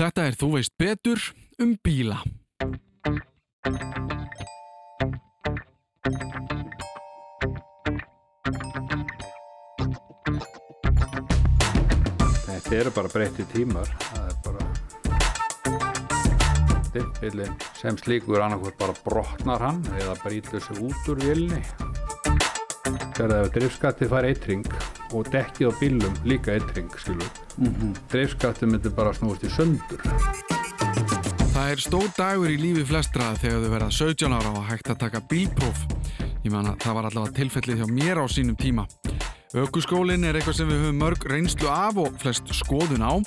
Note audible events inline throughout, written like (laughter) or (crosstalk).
Þetta er Þú veist betur um bíla. Þetta eru bara breytti tímar. Það er bara... Stimpillin sem slíkur annarkvært bara brotnar hann eða brýtur sig út úr vilni. Þegar það er drifskattið fær eitring og dekkið á bílum líka skilur. Mm -hmm. Drifskattið myndir bara snúast í söndur. Það er stór dagur í lífi flestra þegar þau verða 17 ára og hægt að taka bílpróf. Ég man að það var allavega tilfellið hjá mér á sínum tíma. Ökuskólinn er eitthvað sem við höfum mörg reynslu af og flest skoðun á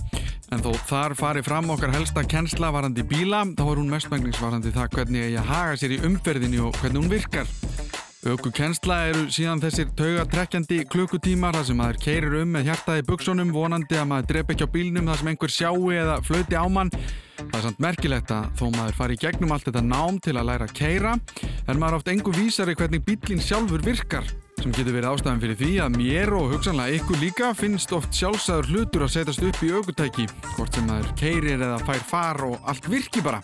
en þó þar fari fram okkar helsta kennsla varandi bíla þá er hún mestmægningsvarandi það hvernig að haga sér í umferðinni og hvernig hún virkar. Ökukennsla eru síðan þessir taugatrekkjandi klukkutímar þar sem maður keirir um með hjartaði buksunum vonandi að maður drepa ekki á bílnum þar sem einhver sjáu eða flöti á mann. Það er samt merkilegt að þó maður fari í gegnum allt þetta nám til að læra að keira en maður oft engu vísari hvernig bílinn sjálfur virkar sem getur verið ástæðan fyrir því að mér og hugsanlega ykkur líka finnst oft sjálfsæður hlutur að setjast upp í aukutæki hvort sem maður keirir eða fær far og allt virki bara.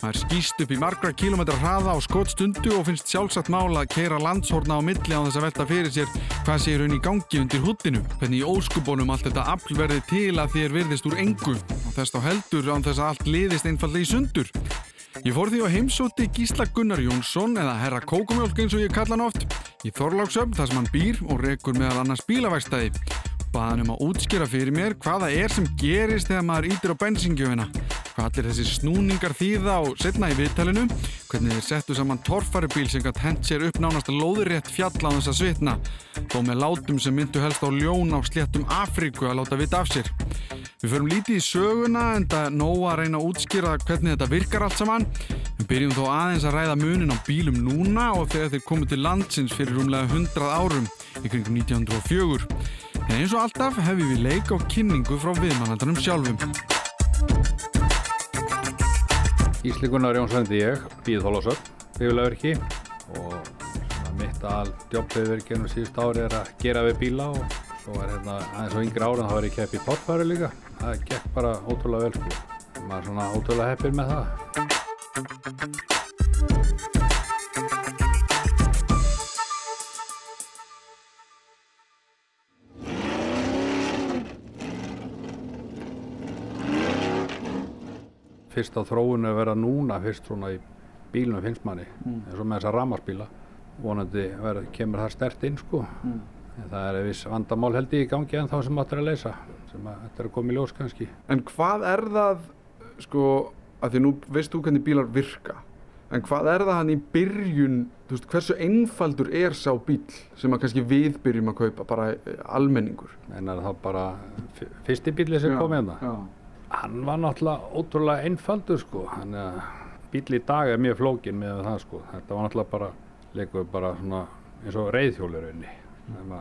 Maður skýst upp í margra kilómetra hraða á skottstundu og finnst sjálfsagt mála að keira landshorna á milli á þess að velta fyrir sér hvað sé raun í gangi undir húttinu. Hvernig í óskubónum allt þetta afl verði til að þér virðist úr engu og þess þá heldur án þess að allt liðist einfallega í sundur. Ég fór því á heimsóti Gísla Gunnar Jónsson eða herra Kókumjólk eins og ég kalla hann oft í Þorláksöfn þar sem hann býr og rekur meðal annars bílavægstæði. Baðan um að útskýra fyrir mér hvaða er sem gerist þegar maður ítir á bensingjöfina. Hvað allir þessi snúningar þýða og setna í viðtalinu. Hvernig þeir settu saman torfarubíl sem gætt hent sér upp nánast að lóðurétt fjalla á þess að svitna. Þó með látum sem myndu helst á ljón á sléttum Afríku að láta vita af sér. Við förum lítið í söguna en það er nóg að reyna að útskýra hvernig þetta virkar allt saman. Við byrjum þó aðeins að ræða munin á bílum núna og þegar þeir komið til landsins fyrir rúmlega 100 árum í kringum 1904. En eins og alltaf hefum við leik á kynningu frá viðmannaldanum sjálfum. Ísli Gunnar Jónsvendi ég, býð Þólasöld, bílaverki og mitt al djóppiðverki ennum síðust ári er að gera við bíla og svo er hérna aðeins á yngri þá er ég kepp í torfæri líka. Það gekk bara ótrúlega vel sko. Maður er svona ótrúlega heppir með það. Fyrst á þróunu að vera núna fyrst svona í bílunum finnst manni. Mm. eins og með þessa ramarspíla vonandi verið, kemur það stert inn sko. Mm. það er viss vandamál held ég í gangi en þá sem áttur að leysa sem að þetta er að koma í ljós kannski. En hvað er það sko að því nú veist þú hvernig bílar virka en hvað er það hann í byrjun þú veist hversu einfaldur er sá bíl sem að kannski við byrjum að kaupa bara almenningur? En er það bara fyrsti bíli sem kom hérna? já hann var náttúrulega ótrúlega einfaldur sko. Hann er bíl í dag er mjög flókin með það sko. Þetta var náttúrulega bara leikur bara svona eins og reyðhjóli raunni mm.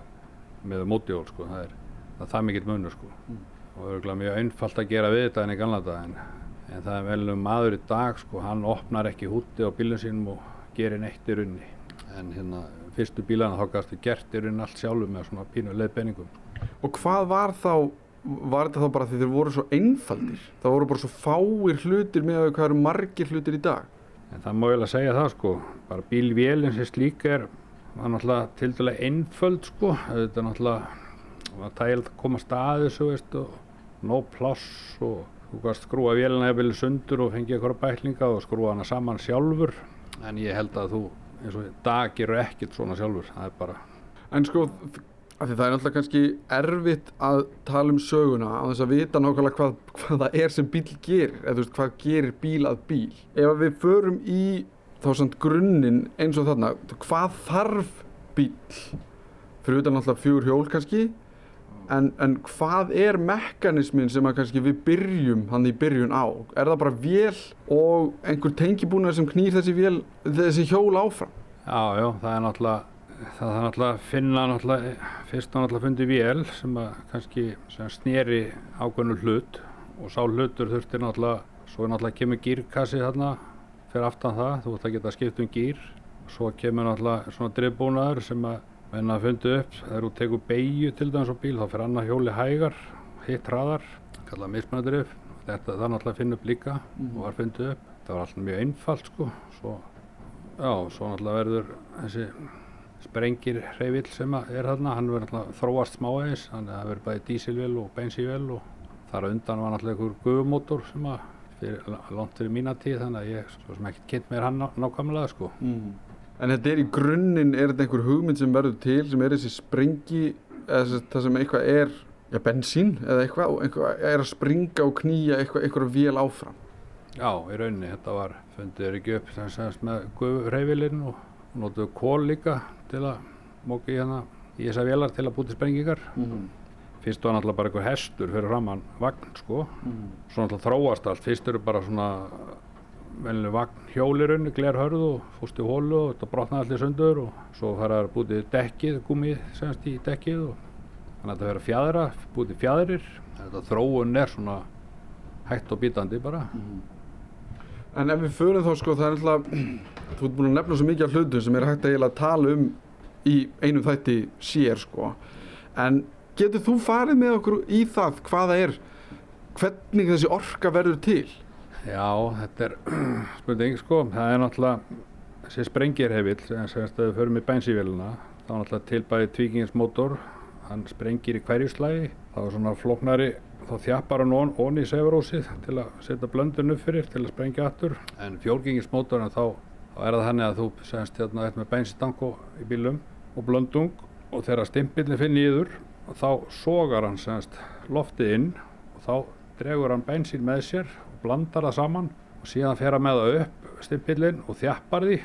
með mótjól sko. Það er það, er það mikill munur sko. Mm. og það er mjög einfalt að gera við þetta en í gamla dag en, en það er vel um maður í dag sko. Hann opnar ekki húti á bílun sínum og gerir neitt í runni en hérna fyrstu bílana þá gafstu gert í runni allt sjálfu með svona pínu leiðbeiningum Og hvað var þá var þetta þá bara því þeir voru svo einfaldir? Það voru bara svo fáir hlutir með að hvað eru margir hlutir í dag. En það má ég alveg segja það sko. Bara bílvélinn sem slík er var náttúrulega til dæla einföld sko. Þetta náttúrulega var tægild að koma staði svo veist og nóg pláss og þú kannst skrúa vélina eða vilja sundur og fengið eitthvað bæklinga og skrúa hana saman sjálfur. En ég held að þú eins og dag gerur ekkert svona sjálfur. Það er bara En sko af því það er náttúrulega kannski erfitt að tala um söguna á þess að vita nákvæmlega hvað, hvað það er sem bíl gerir eða þú veist hvað gerir bíl að bíl. Ef við förum í þá samt grunninn eins og þarna hvað þarf bíl fyrir utan náttúrulega fjögur hjól kannski en, en hvað er mekanismin sem að kannski við byrjum hann í byrjun á? Er það bara vél og einhver tengibúnar sem knýr þessi, vél, þessi hjól áfram? Já, já, það er náttúrulega það er náttúrulega að finna náttúrulega fyrst á náttúrulega fundi vél sem að kannski sem snýri ákveðnu hlut og sá hlutur þurfti náttúrulega svo er náttúrulega kemur gírkassi þarna fyrir aftan það, þú ætti að geta skipt um gír svo kemur náttúrulega svona drifbúnaður sem að menna að fundi upp þegar þú tekur beigju til dæmis á bíl þá fyrir annað hjóli hægar hitt hraðar, kallað mismændrif þetta það náttúrulega að finna upp líka og var fundið upp. Það var alltaf mjög einfalt sko. Svo, já, svo náttúrulega verður þessi sprengir hreyfill sem er þarna, hann verður náttúrulega þróast smávegis, þannig að það verður bæði dísilvél og bensívél og þar undan var náttúrulega einhver gufumótor sem að fyrir, langt fyrir mína tíð, þannig að ég svo sem ekkert kynnt mér hann ná- nákvæmlega sko. En þetta er í grunninn, er þetta einhver hugmynd sem verður til, sem er þessi sprengi, eða það sem eitthvað er, já, bensín eða eitthvað, eitthvað er að springa og knýja eitthvað, eitthvað vél áfram. Já, í rauninni, þetta var, fundið er ekki upp sem semst með gufurheyfilinn og notuðu kól líka til að móka í hérna í þessar vélar til að búti sprengingar. Fyrst var náttúrulega bara einhver hestur fyrir framann vagn, sko. Svo náttúrulega þróast allt. Fyrst eru bara svona velinu vagn hjólirunni, glerhörð og fúst í hólu og þetta brotnaði allir sundur og svo fara að búti dekkið, gummið semst í dekkið og þannig að þetta verður fjæðra, búti fjæðrir. Þetta þróun er svona hægt og bítandi bara. En ef við förum þá, sko, það er alltaf, þú ert búin að nefna svo mikið af hlutum sem er hægt að eiginlega tala um í einum þætti sér, sko. En getur þú farið með okkur í það hvaða er, hvernig þessi orka verður til? Já, þetta er (clears throat) spurning sko, það er náttúrulega þessi sprengirhefill sem að við förum í bensívélina þá er náttúrulega til bæði tvíkingsmótor hann sprengir í hverju slægi þá er svona flóknari þá þjappar hann on, on í sefurósið til að setja blöndun upp fyrir til að sprengja aftur en fjórgengismótorinn þá, þá er það þannig að þú semst hérna eitt með bensintanko í bílum og blöndung og þegar stimpillin finn nýður þá sogar hann semst loftið inn og þá dregur hann bensín með sér og blandar það saman og síðan fer hann með það upp stimpillin og þjappar því.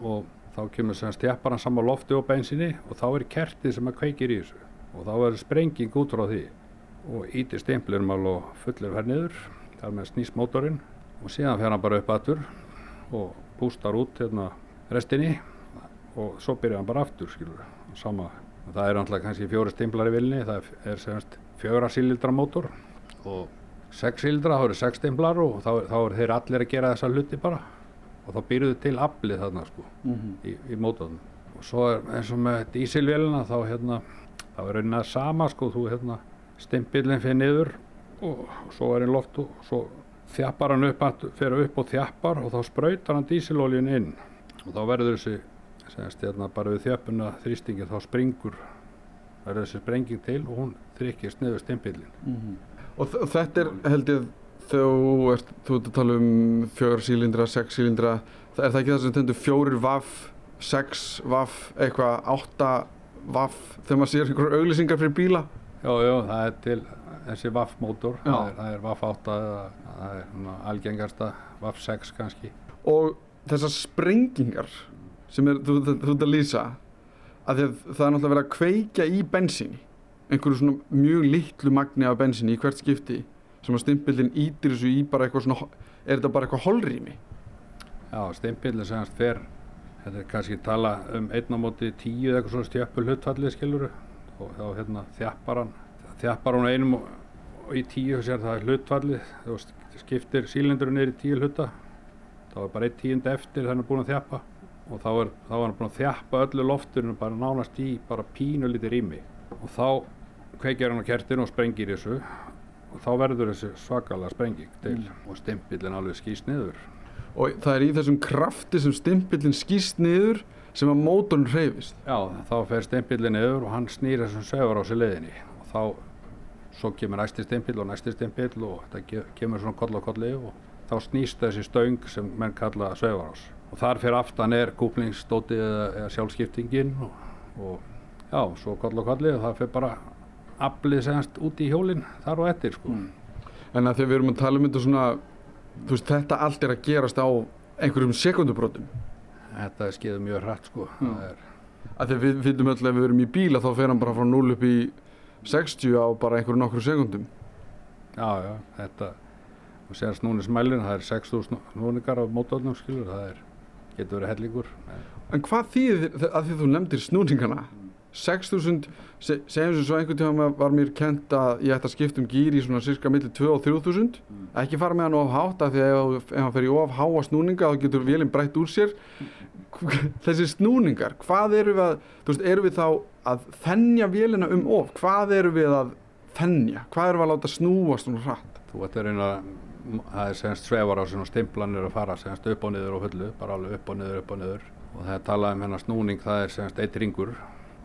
Og þá kemur sem þjappar hann saman lofti og bensíni og þá er kertið sem að kveikir í þessu. Og þá er sprenging út frá því og ítir stimplinum alveg og fullir fer niður þar með snýst mótorinn. Og síðan fer hann bara upp aftur og pústar út hérna restinni og svo byrjar hann bara aftur skilur sama það er náttúrulega kannski fjóri stimplar í vilni það er semst fjögra sílildra mótor og sex sílildra þá eru sex stimplar og þá, þá eru þeir allir að gera þessa hluti bara. Og þá byrjuðu til aflið þarna sko í, í mótornum. Og svo er eins og með dísilvélina þá hérna þá er raunin að sama sko þú hérna stimpillin fyrir niður og svo er einn loft og svo þjappar hann upp, fer upp og þjappar og þá sprautar hann dísilóljun inn. Og þá verður þessi semst hérna bara við þjöppuna þrýstingi þá springur verður þessi sprenging til og hún þrykkist niður stimpillin Og þ- þetta er, held ég, þegar þú ert, þú ert að tala um fjögur sílindra, sex sílindra, er það ekki það sem stendur fjórir vaff, sex vaff, eitthvað, átta vaff, þegar maður sér einhverjar auglýsingar fyrir bíla? Jú, jú, það er til þessi VAF mótor, Já. það er, það er VAF 8 eða það er algengasta VAF 6 kannski. Og þessar sprengingar sem er, þú, ert að lýsa, að að það er náttúrulega verið að kveikja í bensíni, einhverju svona mjög litlu magni af bensíni í hvert skipti, sem að stimpillin ítir þessu í bara eitthvað svona, er þetta bara eitthvað holrými? Já, stimpillin semast fer, þetta er kannski tala um einn á móti tíu eða eitthvað svona stjöppul hlutfallið skiluru og þá hérna þjappar hann, þjappar hann einum og, og í tíu sér það er hlutfallið, veist, skiptir sílindurinn í tíu hluta, þá er bara einn tíund eftir þannig búin að þjappa. Og þá er, þá er hann búin að þjappa öllu lofturinn bara nánast í bara pínu lítið rými. Og þá kveikjar hann á kertinu og sprengir þessu. Og þá verður þessi svakalega sprenging til og stimpillin alveg skýst niður. og það er í þessum krafti sem stimpillin skýst niður sem að mótorn hreyfist. Já, þá fer stimpillin niður og hann snýr þessum sögur á sér leiðinni. Og þá svo kemur næsti stimpill og næsti stimpill og þetta kemur svona koll á kolli og þá snýst þessi stöng sem menn kalla sögurás og þar fyrir aftan er kúplingsdótið eða, eða sjálfskiptingin og, og já, svo koll á kolli og það fyrir bara aflið semst út í hjólinn þar og eftir sko. en að þegar við erum að tala um þetta svona þú veist, þetta allt er að gerast á einhverjum sekundubrótum Þetta er skeið mjög hratt sko. Að þegar við fyllum öll ef við erum í bíla þá fer hann bara frá 0 upp í 60 á bara einhverju nokkru sekundum já, já, þetta og sér snúnismælin, það er 6.000 snúningar á mótornum skilur, það er, getur verið hellingur. en hvað þýðir, að því þú nefndir snúningana? 6000, se, segjum sem svo einhvern tíma var mér kent að ég ætti að skipta um gýr í svona cirka milli 2 og 3000 ekki fara með hann of hátt af því að ef hann fer í of háa snúninga þá getur vélinn breytt úr sér (laughs) þessi snúningar, hvað eru við að þú veist, eru við þá að þennja vélina um of, hvað eru við að þennja, hvað eru við að láta snúast svona hratt? Þú reyna það er semst svefar á sem stimplanir að fara semst upp og niður og fullu bara alveg upp og niður, upp og niður. Og það er talað um hennar snúning, það er semst eitt ringur.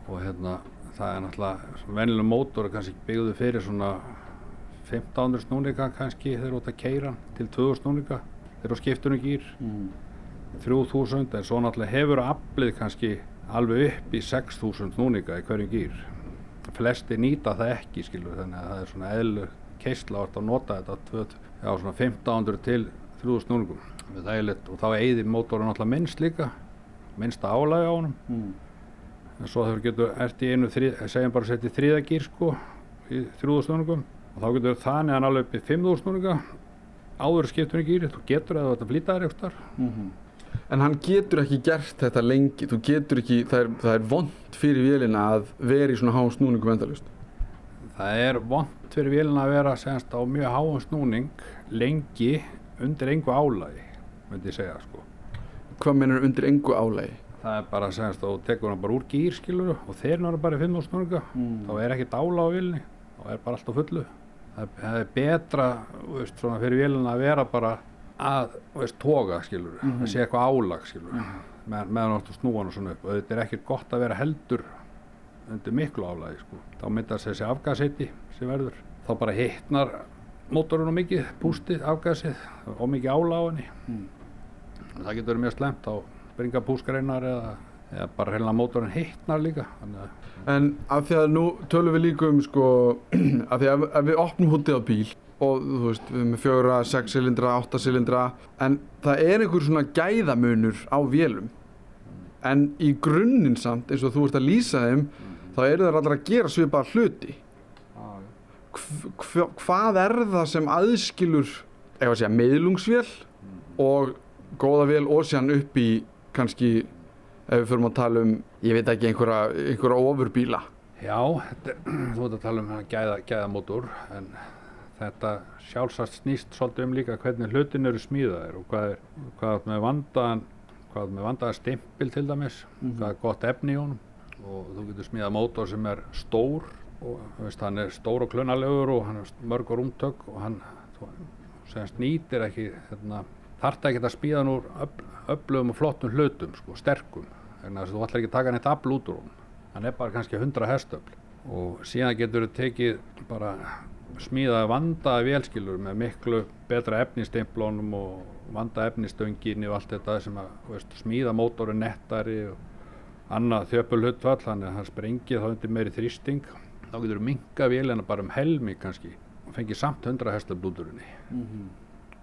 Og hérna það er náttúrulega vennilega mótor kannski byggðu fyrir svona 1500 snúninga kannski þegar þú ert að keira til 2000 snúninga þegar þú skiptur um gýr Mm. 3000 en svo náttúrulega hefur aflið kannski alveg upp í 6000 snúninga í hverjum gýr flesti nýta það ekki skilur þannig að það er svona eðlu keisla að nota þetta já, svona 1500 til 3000 snúningum Það er eiginlegt, og þá eigðir mótorinn náttúrulega minnst líka minnsta álægi á honum. Mm. en svo þegar getur ert í einu þrið, segjum bara setja í þriða gýr sko í 3000 snúningum og þá getur þannig hann alveg upp í 5000 snúninga áður skiptur í gýri, þú getur eða þetta flýta þér eitthvað Mhm. En hann getur ekki gert þetta lengi, þú getur ekki, það er, það er vond fyrir vélina að vera í svona há snúningum endalust. Það er vond fyrir vélina að vera semst á mjög háum snúning lengi undir engu álægi, myndi ég segja sko. Hvað mennur undir engu álægi? Það er bara að þú tekur hann bara úr gýr skilur og þeir náttúrulega bara í 5 snúninga, Mm. þá er ekkert álæg á vélinni, þá er bara allt á fullu. Það það er betra veist, fyrir vélina að vera bara að veist, toga skilur, Mhm. það sé eitthvað álag skilur, með, meðan þú ert að snúa hann svona upp og þetta er ekkert gott að vera heldur undir miklu álægi sko. þá myndast þessi afgasheiti sem verður þá bara hittnar mótorinn og mikið, pústið, afgasið og mikið álæg á henni Mm. það getur verið mjög slemt þá springa púskreinar eða, eða bara heilina mótorinn hittnar líka að En af því að nú tölum við líka um sko, (clears throat) af því að ef við opnum hútið á bíl og þú veist, við erum með fjögra, sex silindra, átta silindra, en það er einhver svona gæðamunur á vélum. En í grunninn samt, eins og þú ert að lýsa þeim, þá eru það allar að gera svipaða hluti. Hv, hv, hvað er það sem aðskilur, ef að segja, meðlungsvél og góða vél og sér upp í kannski, ef við förum að tala um, ég veit ekki, einhverja, einhverja ofurbíla. Já, (clears throat) þú ert að tala um hann gæða, gæðamótor en þetta sjálfsagt snýst svolítið um líka hvernig hlutin eru smíðaðir og hvað er, hvað er með vandaðan hvað er með vandaðan stimpil til dæmis. Hvað er gott efni í honum og þú getur smíðað mótor sem er stór og veist, hann er stór og klunalegur og hann er mörg og rúmtök og hann semst nýtir ekki hérna, þarft ekki að smíða hann úr öfl, öflugum og flottum hlutum sko, sterkum. Þannig að þú ætlar ekki að taka neitt afl út úr honum. Hann er bara kannski 100 hestöfl og síðan getur þú tekið bara smíðaði vandaði vélskilur með miklu betra efnistimplónum og vanda efnistönginni og allt þetta sem að veist, smíða mótorinn nettari og annað þjöpulhutfall þannig að það sprengið þá undir meiri þrýsting. Þá getur þú minka vélina bara um helmi kannski og fengið samt 100 hestöfl út úr henni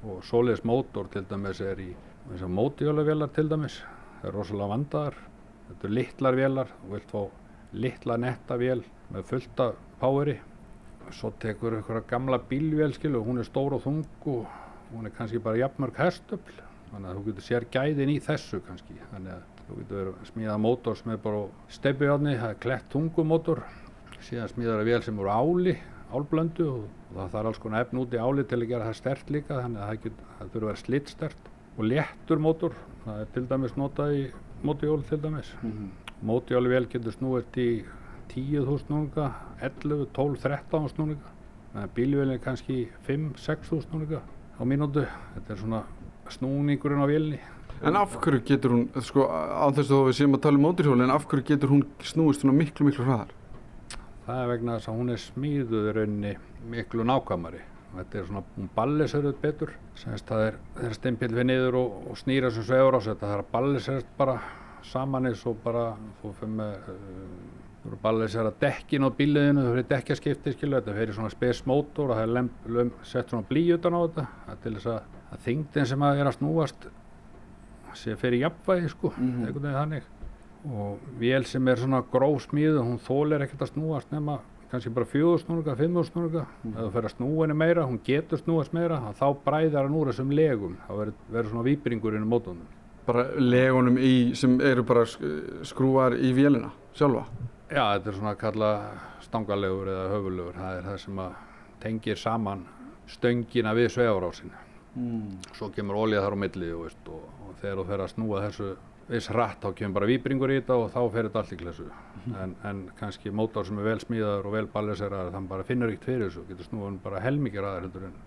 og svoleiðis mótor til dæmis er í mótjöluvélar til dæmis það er rosalega vandaðar. Þetta er litlar vélar og vilt fá litla netta vél með fullta poweri svo tekur einhverja gamla bílvél skilu hún er stór og þung og hún er kannski bara jafnmörg hestöfl þannig að þú getur sér gæðin í þessu kannski. Þannig að þú getur verið að smíða mótor sem er bara stefbjörni, það er klett tungumótor síðan smíðar að vél sem voru áli álblöndu og, og það þarf alls konar efn út í áli til að gera það stert líka. Þannig að það, get, það þurfa að vera slittstert og léttur mótor, það er til dæmis notað í mótjól til dæmis. Mótjóli vel getur snúið í 10.000 snúninga 11, 12, 13 snúninga meðan bílvélin er kannski 5-6.000 snúninga á mínútu. Þetta er svona snúningurinn á vélni En af hverju getur hún, sko, á þess að við séum að tala um móturhjóli, en af hverju getur hún snúist svona miklu, miklu hraðar? það er vegna þess að hún er smíðuð í rauninni miklu nákvæmari. Þetta er svona, hún ballisöruð betur. Semst það er, þegar stimpil við niður og, og snýra sem svegur á sig þetta þarf að ballisöruð bara saman eins og bara þú fyrir með uh, þú eru ballisöruð dekkin á bíliðinu þú fyrir dekkjaskipti skilu þetta fyrir svona space motor og það er lem, lem, sett svona blí utan á þetta það er til þess að, að þingdin sem að er að snúast sé fyrir jafnvægi sko Mhm. einhvern veginn þannig. Og vél sem er svona gróf smíðu hún þólir ekkert að snúast nema kannski bara fjögur snúninga, fimmur snúninga ef þú fer að snúa henni meira, hún getur snúast meira þá bræðar hann úr þessum legum. Þá verður, svona víbringur inn í mótunum Bara legunum í, sem eru bara sk- skrúar í vélina sjálfa? Já, þetta er svona að kalla stangalegur eða höfulegur. Það er það sem tengir saman stöngina við svegarásin Mm. svo kemur olja þar á milli og, veist, og, og þegar þú fer að snúa þessu viss hratt þá kemur bara výbringur í þetta og þá fer þetta allt í klessu. En, en kannski mótor sem er vel smíðaður og vel balleseraður þann bara finnur ekkert fyrir þessu. Getur snúið hann bara helmikið ræður heldur en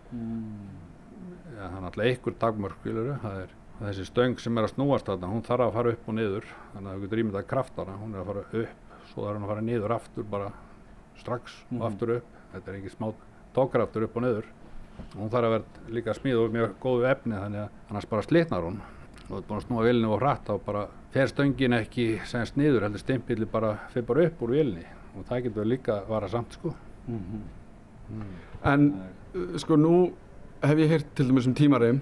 ja, það er náttúrulega einhver dagmörk skilurðu, það er þessi stöng sem er að snúast þarna, hún þarf að fara upp og niður þannig að þú getur ímyndað kraftana, hún er að fara upp svo þarf hún að fara niður aftur bara strax og aftur upp. Þetta er ekki smá tókraftur upp og niður. Og hún þarf að vera líka smíð og mjög góðu efni þannig að annars bara slitnar hún. Og þú ert búin að snúa vilni og hratt þá bara fer stöngin ekki semst niður heldur stimpilli bara fer bara upp úr vilni og það getur líka vara samt sko. En uh, sko nú hef ég heyrt til dæmis um tímareim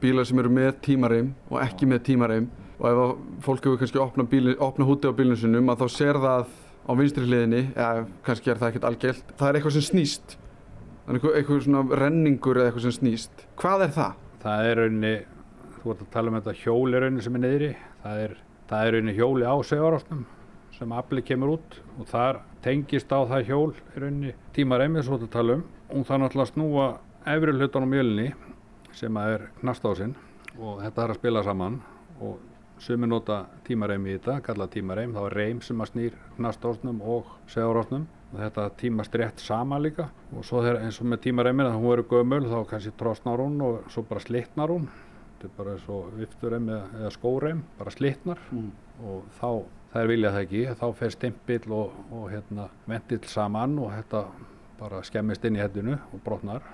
bílar sem eru með tímareim og ekki með tímareim og ef fólk hefur kannski opna, bíli, opna húti á bílinu sinum að þá sér það á vinstri hliðinni eða kannski er það ekkert algjöld það er eitthvað sem snýst. Er eitthvað, svona renningur eða eitthvað sem snýst. Hvað er það? það er rauninni, þú ert að tala um þetta hjóli rauninni sem er niðri, það er, það er rauninni hjóli á segarásnum sem afli kemur út og þar tengist á það hjól rauninni tímar einmið svo að tala um. Og það náttúrulega snúa efri hlutan á mjölinni sem er knastásinn og þetta er að spila saman. Og sumi nota tímareim í þetta, kalla tímareim, þá er reim sem að snýr knastásnum og segarásnum og þetta tímast rétt sama líka. Og svo þegar eins og með tímareimin að hún verður gömul þá kannski trosnar hún og svo bara slitnar hún. Þetta er bara eins og viftureim eða, eða skóreim, bara slitnar. Og þá, það er viljað það ekki. Þá fer stimpill og, og hérna vendill saman og þetta bara skemmist inn í heddinu og brotnar.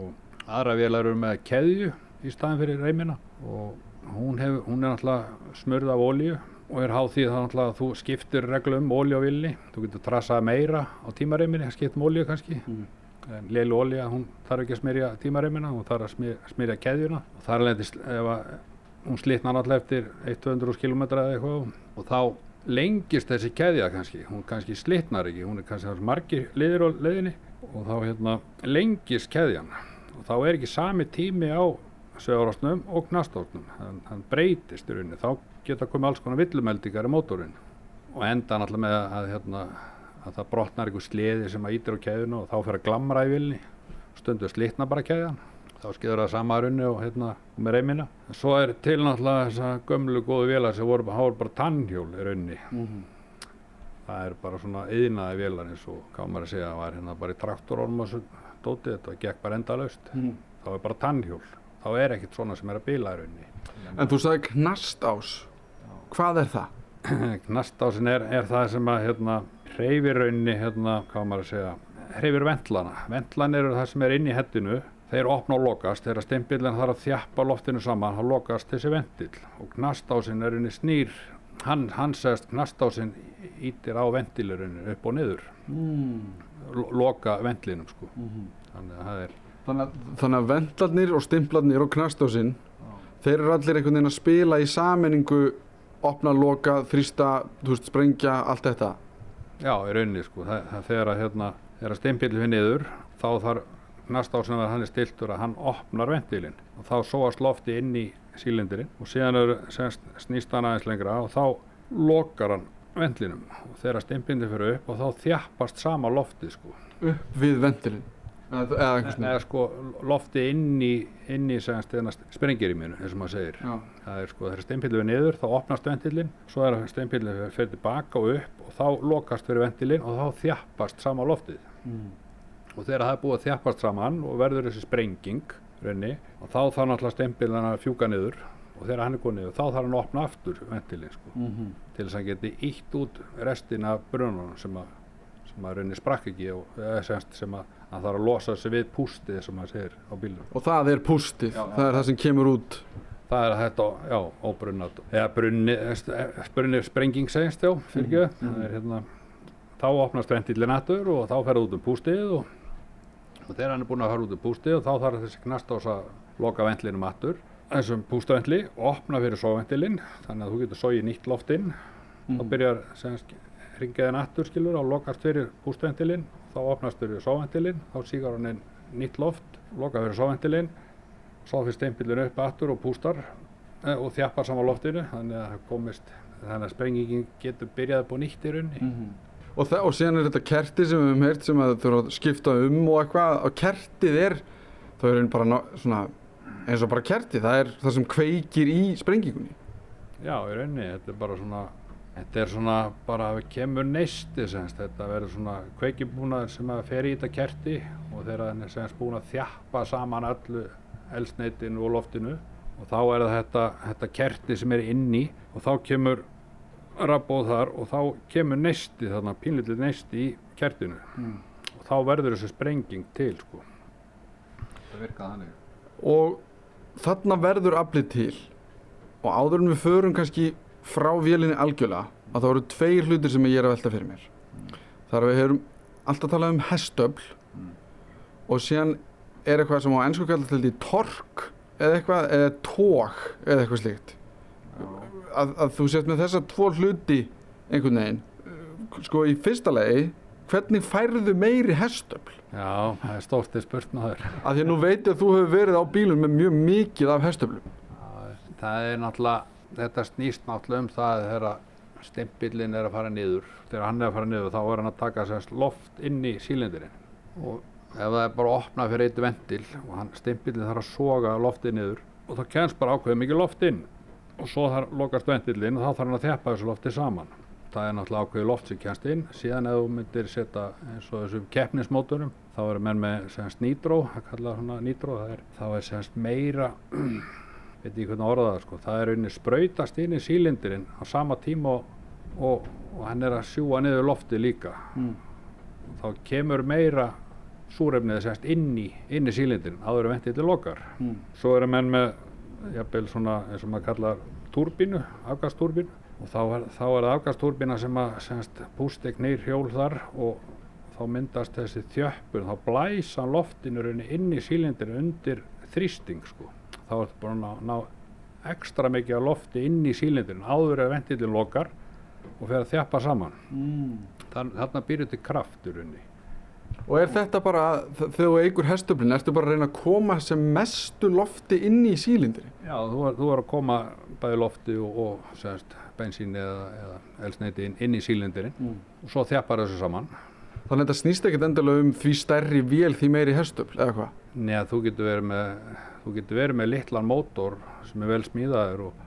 Og aðra vélar eru með keðju í staðin fyrir reimina. Og hún, hef, hún er náttúrulega smurð af olíu og er háð því að þú skiptir reglu um olíu á vilni þú getur trassað meira á tímareiminni skipt um olíu kannski. En leilu olíu, hún þarf ekki að smyrja tímareimina hún þarf að smyrja, smyrja keðjuna. Og þar leðist ef að hún slitnar náttúrulega eftir 100-200 km eða eitthvað. Og þá lengist þessi keðja kannski, hún kannski slitnar ekki, hún er kannski margir liðir á leiðinni. Og þá hérna lengist keðjan. Og þá er ekki sami tími á sögurásnum og knastásnum, hann, hann breytist í rauninni, þá geta komið alls konar villumeldingar í mótorinn og enda náttúrulega með að, hérna, að það brotnar einhver sleði sem að ítir á keðjunu og þá fer að glamra í vilni, stundu slitna bara keðjan þá skeiður það sama runni og hérna með reymina. Svo er til náttúrulega þessa gömlu góðu vélar sem voru, voru bara tannhjól í runni. Það er bara svona yðnaði vélar eins og hvað maður að segja, það var hérna bara í traktororm og svo dótið þetta og gekk bara endalaust. Þá er bara tannhjól. Þá er ekkert svona sem er að bila í runni. En þú sagði knastás. Hvað er það? (clears throat) Knastásin er, er það sem að hérna hreyfir runni, hérna, hvað maður að segja, hreyfir ventlana. Ventlan eru það sem er inn í hettinu þeir opna og lokast, þegar steinbílinn þarf að þjappa loftinu saman, þá lokast þessi ventil og knastásin er unni snýr, hann, hann segast knastásin ítir á ventilurinu upp og niður, Lo- loka ventlinum sko, þannig að það er, Þannig að, þannig að vendlarnir og stimplarnir og knastásinn þeir eru allir einhvern veginn að spila í sammenningu opna, loka, þrýsta, veist, sprengja, allt þetta. Já, í rauninni sko, þegar að hérna, þegar steinbílinn fyrir niður, þá þarf knastásin að hann er stiltur að hann opnar ventilinn og þá sóast lofti inn í sílindirinn og síðan er, snýst hann aðeins lengra og þá lokar hann ventlinum og þegar steinbílinn fyrir upp og þá þjappast sama lofti sko. Upp við ventilinn eða, einhvers eða sko lofti inn í, í sprengir í minu, eins og maður segir. Já. Það er sko, þegar steinpillin er niður, þá opnast ventilinn, svo er steinpillin fyrir tilbaka og upp og þá lokast fyrir ventilinn og þá þjappast sama loftið. Og þegar það er búið að þjappast saman og verður þessi sprenging, raunni, og þá þarf náttúrulega steinpillin að fjúka niður og þegar hann er góð niður, þá þarf hann að opna aftur ventilinn, sko, til þess að hann geti ítt út restina af brununum sem að sem að sem að hann þarf að losa sig við pústið sem maður segir á bílum. og það er pústið, það er það sem kemur út. Það er þetta, já, óbrunnat eða brunni, brunni sprenging segist, já, fyrir ekki. Það er hérna, þá opnast ventillin aftur og þá fer það út um pústið og, og þegar hann er búinn að fara út um pústið og þá þarf þessi knastás að loka ventlinum aftur. Þessum pústaventli, opna fyrir sóventilinn þannig að þú getur sóið nýtt loft inn. Þá byrjar semst ringiðin aftur skilur og lokast fyrir pústventilinn þá opnast fyrir sóventilinn þá sígar hann inn nýtt loft loka fyrir sóventilinn svo fyrir steinpillin upp aftur og pústar eh, og þjappar saman loftinu þannig að komist þannig að sprengingin getur byrjað upp á nýtt í raunni og, það, og síðan er þetta kerti sem við höfum heyrt sem að þurfa að skipta um og eitthvað og kertið er þá er einn bara svona eins og bara kerti, það er það sem kveikir í sprengingunni. Já, í rauninni, þetta er bara svona, þetta er svona bara að kemur neisti semst, þetta verður svona kveikibúnaður sem að fer í þetta kerti og þegar hann er semst búin að þjappa saman öllu elsneitinu og loftinu og þá er þetta, þetta kerti sem er inni og þá kemur rabbóð þar og þá kemur neisti þarna, pínlítið neisti í kertinu og þá verður þessi sprenging til sko. Það virkaði þannig. og þarna verður aflið til og áður en við förum kannski frá vélinni algjörlega að það eru tveir hlutir sem ég er að velta fyrir mér. Þar við höfum alltaf talað um hestöfl og síðan er eitthvað sem á ennsku kallar til því tork eða eitthvað, eða tók eða eitthvað slíkt. Að, að þú sést með þessa tvo hluti einhvern veginn. Sko í fyrsta legi hvernig færðu meiri hestöfl? Já, það er stórtið spurt maður. að því að nú veit ég að þú hefur verið á bílum með mjög mikið af hestöflum. Það er náttúrulega, þetta snýst náttúrulega um það þegar stimpillin er að fara niður. Þegar hann er að fara niður þá er hann að taka semst loft inn í sílindirinn. Og ef það er bara að opna fyrir eitt ventil og hann, stimpillin þarf að soga loftið niður og þá kemst bara ákveðið mikið loft inn. Og svo þarf lokast ventilinn og þá þarf hann að þjappa þessu lofti saman. Það er náttúrulega ákveðið loft sem kemst inn. Síðan ef þú myndir setja eins og þessum keppnismótorum þá eru menn með nýtró, það það er, þá er meira veit ekki hvernig orða það sko, það er rauninni sprautast inn í sílindirinn á sama tíma og, og, og hann er að sjúa niður lofti líka Mm. þá kemur meira súrefnið semst inn í, inn í sílindirinn áður en ventið til lokar Mm. svo eru menn með jafnvel svona eins og maður kallar túrbínu, afgastúrbínu og þá er, þá er það afgastúrbína sem að semst pústi knýr hjól þar og þá myndast þessi þjöppur þá blæsa loftinu rauninni inn í sílindirinn undir þrýsting sko þá ertu búin að ná, ná ekstra mikið af lofti inn í sílindirinn áður en ventillin lokar og fer að þjappa saman Mm. Þar, þarna býrur til kraft í rauninni Og er þetta bara, þegar þú eigur hestöflin, ertu bara að reyna að koma sem mestu lofti inn í sílindri? Já, þú er, þú er að koma bæði lofti og, og semst, bensín eða, eða elsneiti inn, inn í sílindirinn Mm. og svo þjappar þessu saman Þannig að þetta snýst ekkert endilega um því stærri vél því meiri hestöfl, eða hvað? Nei, þú getur verið með, þú getur verið með litlan mótor sem er vel smíðaður og,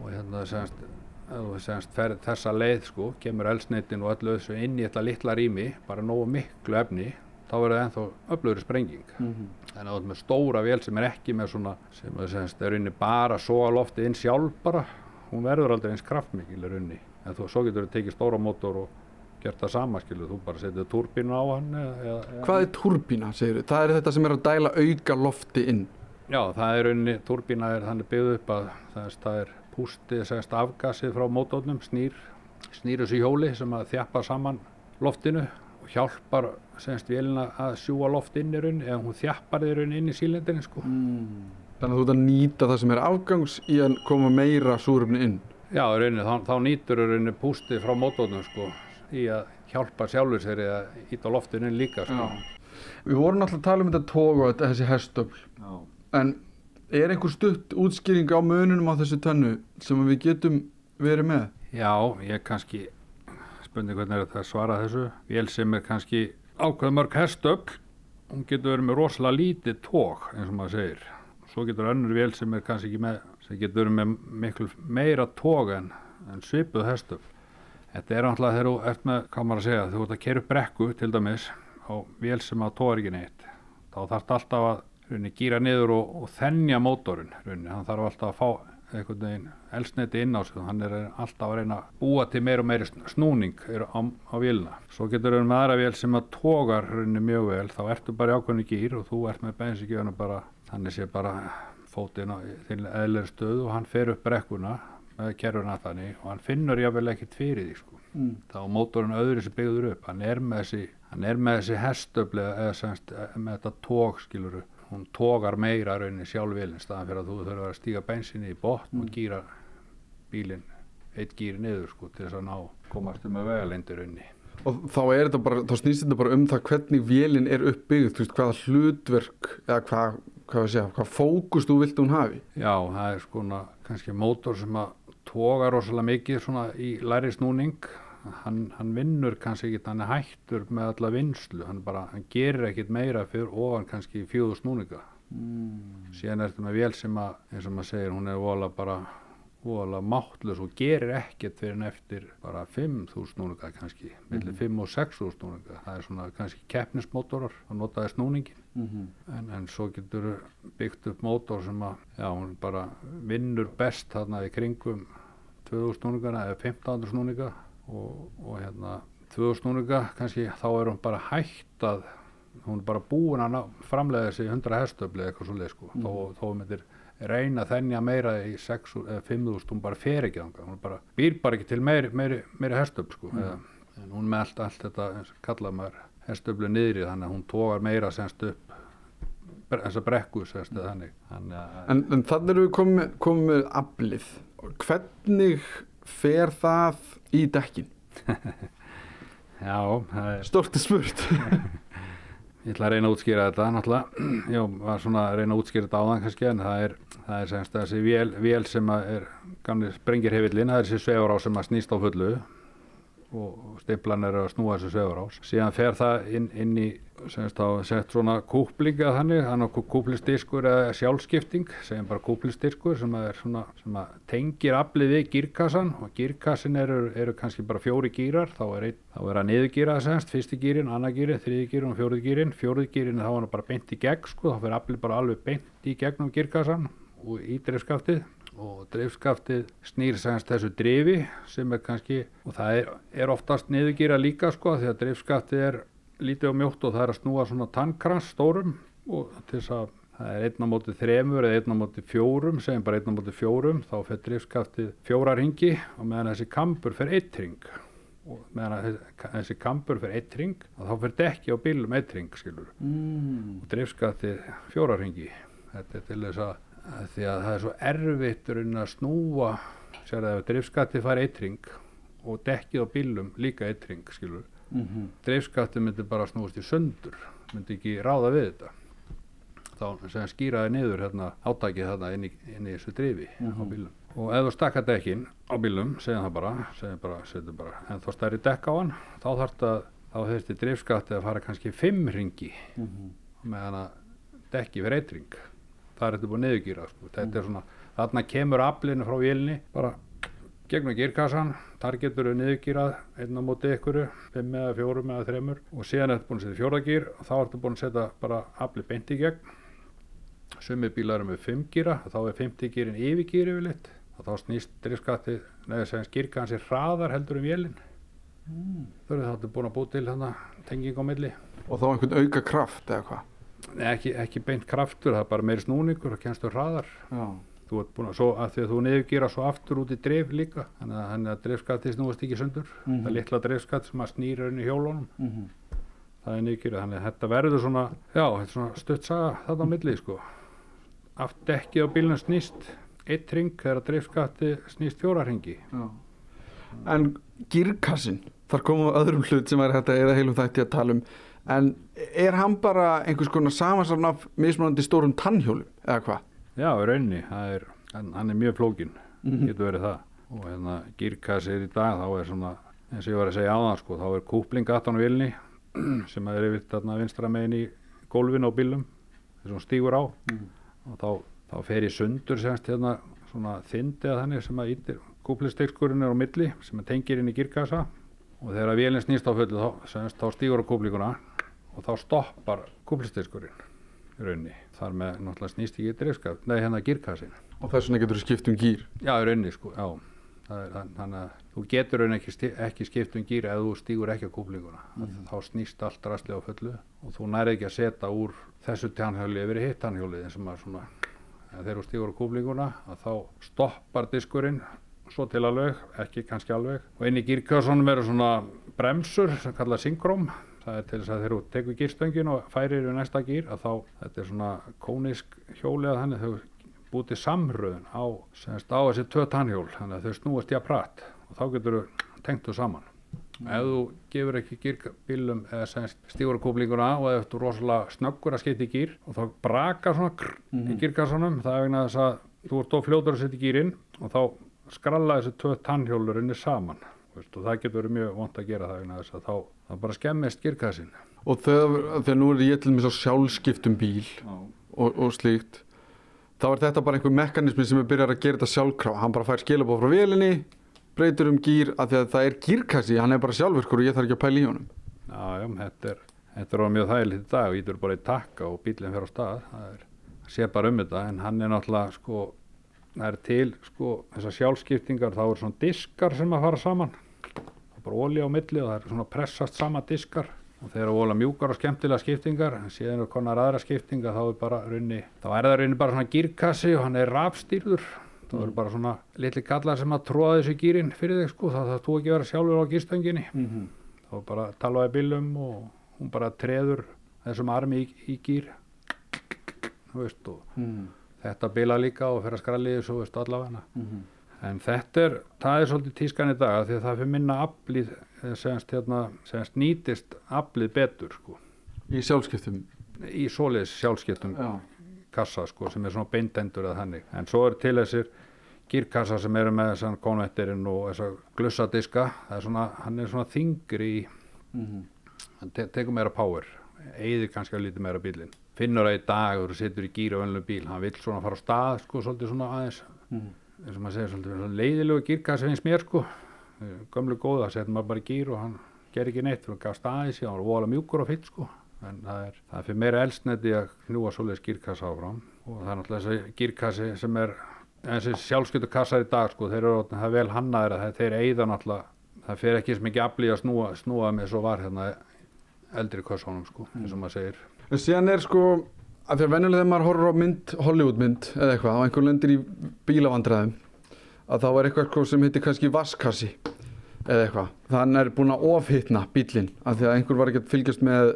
og hérna semst, þú semst fer þessa leið sko, kemur elsneitin og öllu þessu inn í þetta litla rými, bara nógu miklu efni, þá verður það ennþá öflugri sprenging. Mm. Þannig að þú ert með stóra vél sem er ekki með svona, sem er semst, er inni bara að soga loftið inn sjálf bara, hún verður aldrei eins kraftmikil er unni. En þú, svo getur þú tekið stóra mótor og gert það sama, skilur, þú bara setið turbínu á hann eða, eða, Hvað er turbína, segir Það er þetta sem er að dæla auka lofti inn. Já, það er rauninni, turbína er þannig byggð upp að það er, það er pústið, segast afgasið frá mótónum, snýr, snýr þessu hjóli sem að þjappa saman loftinu og hjálpar segast vélina að sjúa loft inn í rauninni eða hún þjappar því rauninni inn í sílendinni sko. Þannig að þú ert að nýta það sem er afgangs í að koma meira súrefni inn. Já, í rauninni, þá, þá nýtur í rauninni pústið frá mótónum sko í að hjálpa sjálfur sér eða íta loftinu inn líka sko. Við vorum alltaf að tala um þetta tóg og þetta, þessi hestöfl. Já. En er einhver stutt útskýring á mununum á þessu tönnu sem við getum verið með? Já, ég kannski spurning hvernig er þetta að svara þessu. Vél sem er kannski ákveð mörg hestöfl hún getur verið með rosalega lítið tók eins og maður segir. Svo getur önnur vél sem er kannski ekki með sem getur verið með miklu meira tók en, en svipuð hestöfl þetta er náttúrulega þegar þú ert með hvað maður að segja, þú ert að upp brekku til dæmis á vél sem að tóar ekki neitt þá þarf þetta alltaf að rauninni, gýra niður og, og þennja mótorinn rauninni. hann þarf alltaf að fá einhvern veginn elsneti inn á sig hann er alltaf að reyna að búa til meira og meiri snúning á, á vélina svo getur við með aðra vél sem að tógar rauninni mjög vel, þá ertu bara í ákveðinu gýr og þú ert með bensinkjöfuna bara þannig sé bara fótinn á til eðlir stöð og hann fer upp brekkuna með kerfuna þannig og hann finnur jáfnvel ekkert fyrir því sko Mm. þá mótorinn öðru sem byggður upp hann er með þessi, hann er með þessi hestöfli eða semst með þetta tóg skiluru, hún tógar meira rauninni sjálf vilin staðan fyrir að þú þurfur að stíga bensinni í botn og gýra bílinn eitt gýri niður sko til þess að ná komast um að vegalendur rauninni. Og þá er þetta bara, þá snýst þetta bara um það hvernig vélinn er uppbyggð, þú veist, hvaða hlutverk eða hvað, hvað segja, hvað fókus þú vilt hún hafi. Já, það er skona kannski mótor sem að toga rosalega mikið svona í læri snúning hann, hann vinnur kannski ekki hann er hættur með alla vinslu hann, bara, hann gerir ekkit meira fyrir ofan kannski fjóðu snúninga síðan er þetta með vél sem að eins og maður segir hún er vola bara voðalega máttlaus og gerir ekkert fyrir en eftir bara 5.000 snúninga kannski, millir 5 og 6.000 snúninga það er svona kannski keppnismótorar að notaði snúningin en, en svo getur byggt upp mótor sem að, já, hún bara vinnur best þarna í kringum 2000 snúningana eða 1500 snúninga og, og hérna 2000 snúninga kannski þá er hún bara hægt að hún er bara búin að ná, framlega þessi 100 hestöfli eða eitthvað svolítið sko. Þó, þó myndir reyna þennja meira í 6 eða 5000 hún bara fer ekki þangað. Hún bara, býr bara ekki til meiri, meiri, meiri hestöfl sko. Eða, en hún með allt, allt þetta eins og kallað maður hestöflu niðri þannig að hún tógar meira semst upp bre- þessa brekku semst eða þannig. Þannig að En, en þannig erum við komið, komið með aflið. Hvernig fer það í dekkin? (laughs) já, það er Stort er spurt. (laughs) Ég ætla að reyna að útskýra þetta náttúrulega. (clears throat) Já, var svona að reyna að útskýra þetta áðan kannski en það er, það er semst þessi vél, vél sem er gamli sprengirhefillin, það er þessi svefur á sem að snýst á fullu og stimplan er að snúa þessu svefur á. Síðan fer það inn, inn í semst á sett svona kúplinga þannig, þannig að kúplistyrkur eða sjálfskipting, segjum bara kúplistyrkur sem að svona, sem að tengir aflið við gírkassan og gírkassin eru, eru kannski bara fjóri gírar, þá er, ein, þá er að niðurgýra semst, fyrsti gýrin, annar gýrin, þriði gýrin og fjórið gýrin, fjórið gýrin þá er hann bara beint í gegn sko, þá fer aflið bara alveg beint í gegnum gírkassan og í dreifskaftið og dreifskaftið snýr semst þessu drifi sem er kannski, og það er, er oftast niðurgýra líka sko, því að dreifskaftið er lítið og mjótt og það er að snúa svona tannkrans stórum og til þess að það er einn á móti þremur eða einn á móti fjórum, segjum bara einn á móti fjórum, þá fer driftskaftið fjóra ringi og meðan þessi kampur fer eitt ring og meðan þessi- kampur fer eitt ring þá fer dekki á bílum eitt ring skilur Mm. og driftskaftið fjóra ringi þetta er til þess að því að það er svo erfitt að snúa sér að ef driftskaftið fær eitt ring og dekkið á bílum líka eitt ring skilur Mm dreifskattu myndi bara snúast í sundur myndi ekki ráða við þetta. Þá sem skýraði niður hérna, átakið þarna inn í, inn í þessu drifi á bílum og ef þú stakka dekkin á bílum segjum það bara, bara, bara en þá stærri dekk á hann þá þarf þetta, þá þurfti dreifskatti að fara kannski fimm ringi meðan að dekki fyrir eitt ring það er þetta búið niðurgýra sko. þetta er svona, þarna kemur aflinu frá vélni bara gegnum gírkassan, þar getur þau niðurgýrað einn á móti ykkur, fimm eða fjórum eða þremur og síðan ertu búin að setja fjórðagýr og þá ertu búin að setja bara afli beint í gegn. Sumi bílar eru með fimm gýra þá er 50 gýrin yfirgýr yfirleitt og þá snýst driftskatti neður sem skýrkan sér hraðar heldur um vélinn þau eru þá búin að búið til þannig tenging á milli. Og þá einhvern auka kraft eða hvað? Ekki, ekki beint kraftur, það er bara meiri snúningur og kennstu hraðar. Já. þú ert búin að, svo, að því að þú niðurgýra svo aftur út í dreif líka þannig að, að dreifskatti snúast ekki sundur. Mhm. það er litla dreifskatt sem að snýra inn í hjólunum. Mm -hmm. það er niðurgýra, þannig að þetta verður svona já, þetta er svona stutt saga þetta á milli sko. Aft dekkið á bílunum snýst eitt ring þegar dreifskatti snýst fjóra ringi En girkassin, þar komum við öðrum hlut sem er að eða heilum þætti að tala um en er hann bara einhvers konar samansafn af mismunandi stórum tannhjólum eða hvað? já, það er, hann, hann er mjög flókin Mhm. getur verið það og hérna gírkassir í dag þá er svona eins og ég var að segja áðan sko þá er kúpling aftan á vilni (clears throat) sem er yfir þarna vinstra megin í gólfin á bílum þessum stígur á og þá, þá fer í sundur semst hérna svona þyndi að þannig sem að ítir kúplistegskurinn er á milli sem að tengir inn í gírkassa og þegar vélinn snýst á fullu þá, þá stígur á kúplinguna og þá stoppar kúplistegskurinn í rauninni þar með náttúrulega snýst ekki drifskap nei hérna gírkassin Og þess vegna getur þú skipt um gýr. Já, í rauninni sko, já. Er, þann- þannig að þú getur rauninni ekki, ekki skipt um gýr ef þú stígur ekki á kúplinguna. Mm. Þá snýst allt rastlega á fullu og þú nærið ekki að setja úr þessu tannhjóli yfir hitt en þegar þú stígur á kúplinguna að þá stoppar diskurinn svo til alveg, ekki kannski alveg. Og inn í gýrkjössunum eru svona bremsur sem kalla synkróm það er til þess að þegar þú tekur gýrstöngin og færir í næsta gýr að þá þetta er svona kónisk hjóli að þannig þau búið til samröðun á, á þessi tvö tannhjól þannig að þau snúast í að pratt og þá getur þau tengt þau saman. Ef þú gefur ekki gýrbílum eða semst stígurkúplinguna og ef þú rosalega snöggur að skipta í gýr og þá braka svona krr, í gýrkassanum það er vegna þess að þú ert of fljótur að setja í gýrin og þá skralla þessi tvö tannhjólur inni saman veist, og það getur verið mjög vont að gera það þess að þá, þá bara skemmist gýrkassin Og þegar, þegar nú er ég til svo sjálfskiptum bíl og, og slíkt þá er þetta bara einhver mekanismi sem er byrjar að gera þetta sjálfkrá hann bara fær skilabóð frá vélinni breytur um gýr af því að það er gýrkassi hann er bara sjálfurkur og ég þarf ekki að pæla í honum. Já, já, þetta er, þetta er mjög þægilegt í dag og ítur bara í takka og bílinn fer á stað. Það er, sé bara um þetta en hann er náttúrulega sko, það er til sko þessar sjálfskiptingar, þá er svona diskar sem að fara saman. Það er bara ólí á milli og það er svona pressast sama diskar og þeir eru óla mjúkar og skemmtilega skiptingar en síðan er konar aðra skiptinga þá er bara runni, þá er það runni bara svona gírkassi og hann er rafstýrður. Það eru bara svona litli kallar sem að tróða þessu gýrin fyrir þig sko, það þarf þú ekki að vera sjálfur á gýrstönginni þá bara talaði bílum og hún bara treður þessum armi í, í gýr þú veist og þetta bila líka og fer að skralli þessu þú veist allavega. En þetta er, það er svolítið tískan í dag því að það fyrir minna aflið semst, hérna, semst nýtist aflið betur sko. Í sjálfskiptum? Í svoleiðis sjálfskiptum Já. kassa sko sem er svona beintendur eða þannig. En svo er til þessir gírkassa sem eru með þessan konvektirinn og þessa glussadiska. Það er svona, hann er svona þingri í hann te tekur meira power eigðir kannski að lítið meira bílinn finnur það í dag og þú situr í gír og venlu bíl. Hann vill svona fara á stað sko svolítið svona aðeins. Eins og maður segir svolítið svona leiðilegu gírkassa finnst mér sko. Gömlu góða, setjum maður bara í gír og hann ger ekki neitt að gaf staði sér hann var vola mjúkur og fitt sko. En það er, það er fyrir meira elsneti að knúa svoleiðis gírkassa áfram. Og það er náttúrulega þessi gírkassi sem er þessi sjálfskyldu kassar í dag sko, þeir eru það vel hannaðir að þeir eigða náttúrulega það fer ekki sem ekki aflýja að snúa, snúa með svo var hérna eldri kössónum sko, eins og maður segir En síðan er sko, að því að venjulega þegar maður horfir á mynd, Hollywood mynd eða eitthvað, og einhver lendir í bílavandræðum að þá er eitthvað sko sem heitir kannski vaskassi eða eitthvað. Þann er búin að ofhittna bílinn af því að einhver var ekki að fylgjast með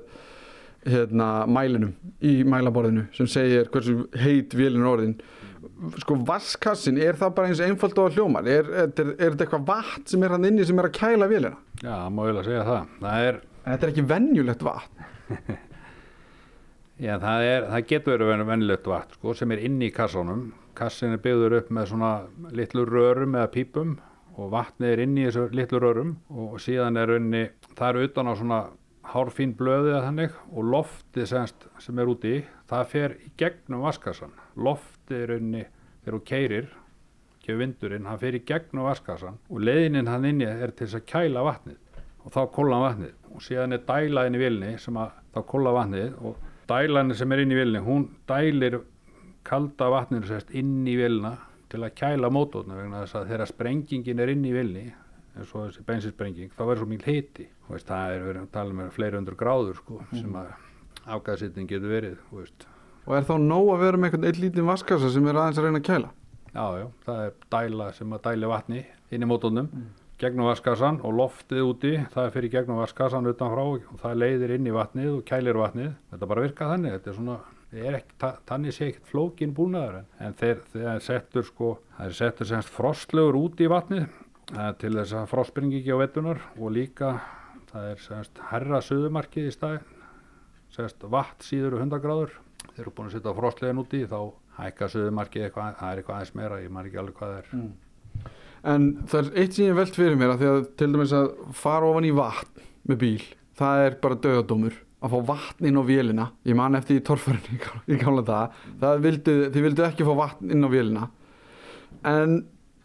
hérna mælinum í mælaborðinu sem segir hversu heit vélinn er orðin. Sko vaskassin, er það bara eins einfalt og að hljómar? Er, er, er, er þetta eitthvað vatn sem er hann inni sem er að kæla vélina? Já, má eiginlega segja það það er, Þetta er ekki venjulegt vatn. (laughs) já, það er það getur verið venilegt vatn sko, sem er inni í kassánum kassin er byggður upp með svona litlu rörum eða pípum og vatnið er inni í þessu litlu rörum og síðan er unni, það eru utan á svona hárfín blöðið eða þannig og loftið semst, sem er úti það fer í gegnum vaskassan loftið er unni þegar þú keirir gefur vindurinn, hann fer í gegnum vaskassan og leiðinin hann inni er til þess að kæla vatnið og þá kóla hann vatnið. Og síðan er dæla inn í vilni sem að þá kóla vatnið og dælan sem er inn í vilni hún dælir kalda vatninu sérst inn í vilna til að kæla mótorna vegna þess að þegar sprengingin er inn í vilni eins og þessi bensinsprenging þá verður svo mikil hiti veist, það er verið að tala með fleiri undur gráður sko, sem að afgæðsittin getur verið veist. Og er þá nóg að vera með einhvern eitt lítinn vaskassa sem er aðeins að reyna að kæla? já, já, það er dæla sem að dæli vatni inn í mótornum gegnum vaskassan og loftið úti það fyrir gegnum vaskassan utanfrá og það leiðir inn í vatnið og kælir vatnið. Þetta bara virka þannig, þetta er svona er ekki, þannig sé ekkert flókin búnaður en, þeir, þeir settur sko er settur semst frostlögur út í vatnið eh, til þess að frostbringi ekki á vettunar og líka það er semst herra suðumarkið í staðin semst vatn síður og 100 gráður þeir eru búin að setja frostlegin út í þá hækka suðumarkið eitthvað, það er eitthvað aðeins meira ég maður ekki alveg hvað það er En það er eitt sem ég velt fyrir mér að því að til dæmis að fara ofan í vatn með bíl, það er bara döðadómur að fá vatn inn á vélina. Ég man eftir í torfærinni í gamla það það vildu, þið vildu ekki fá vatn inn á vélina. En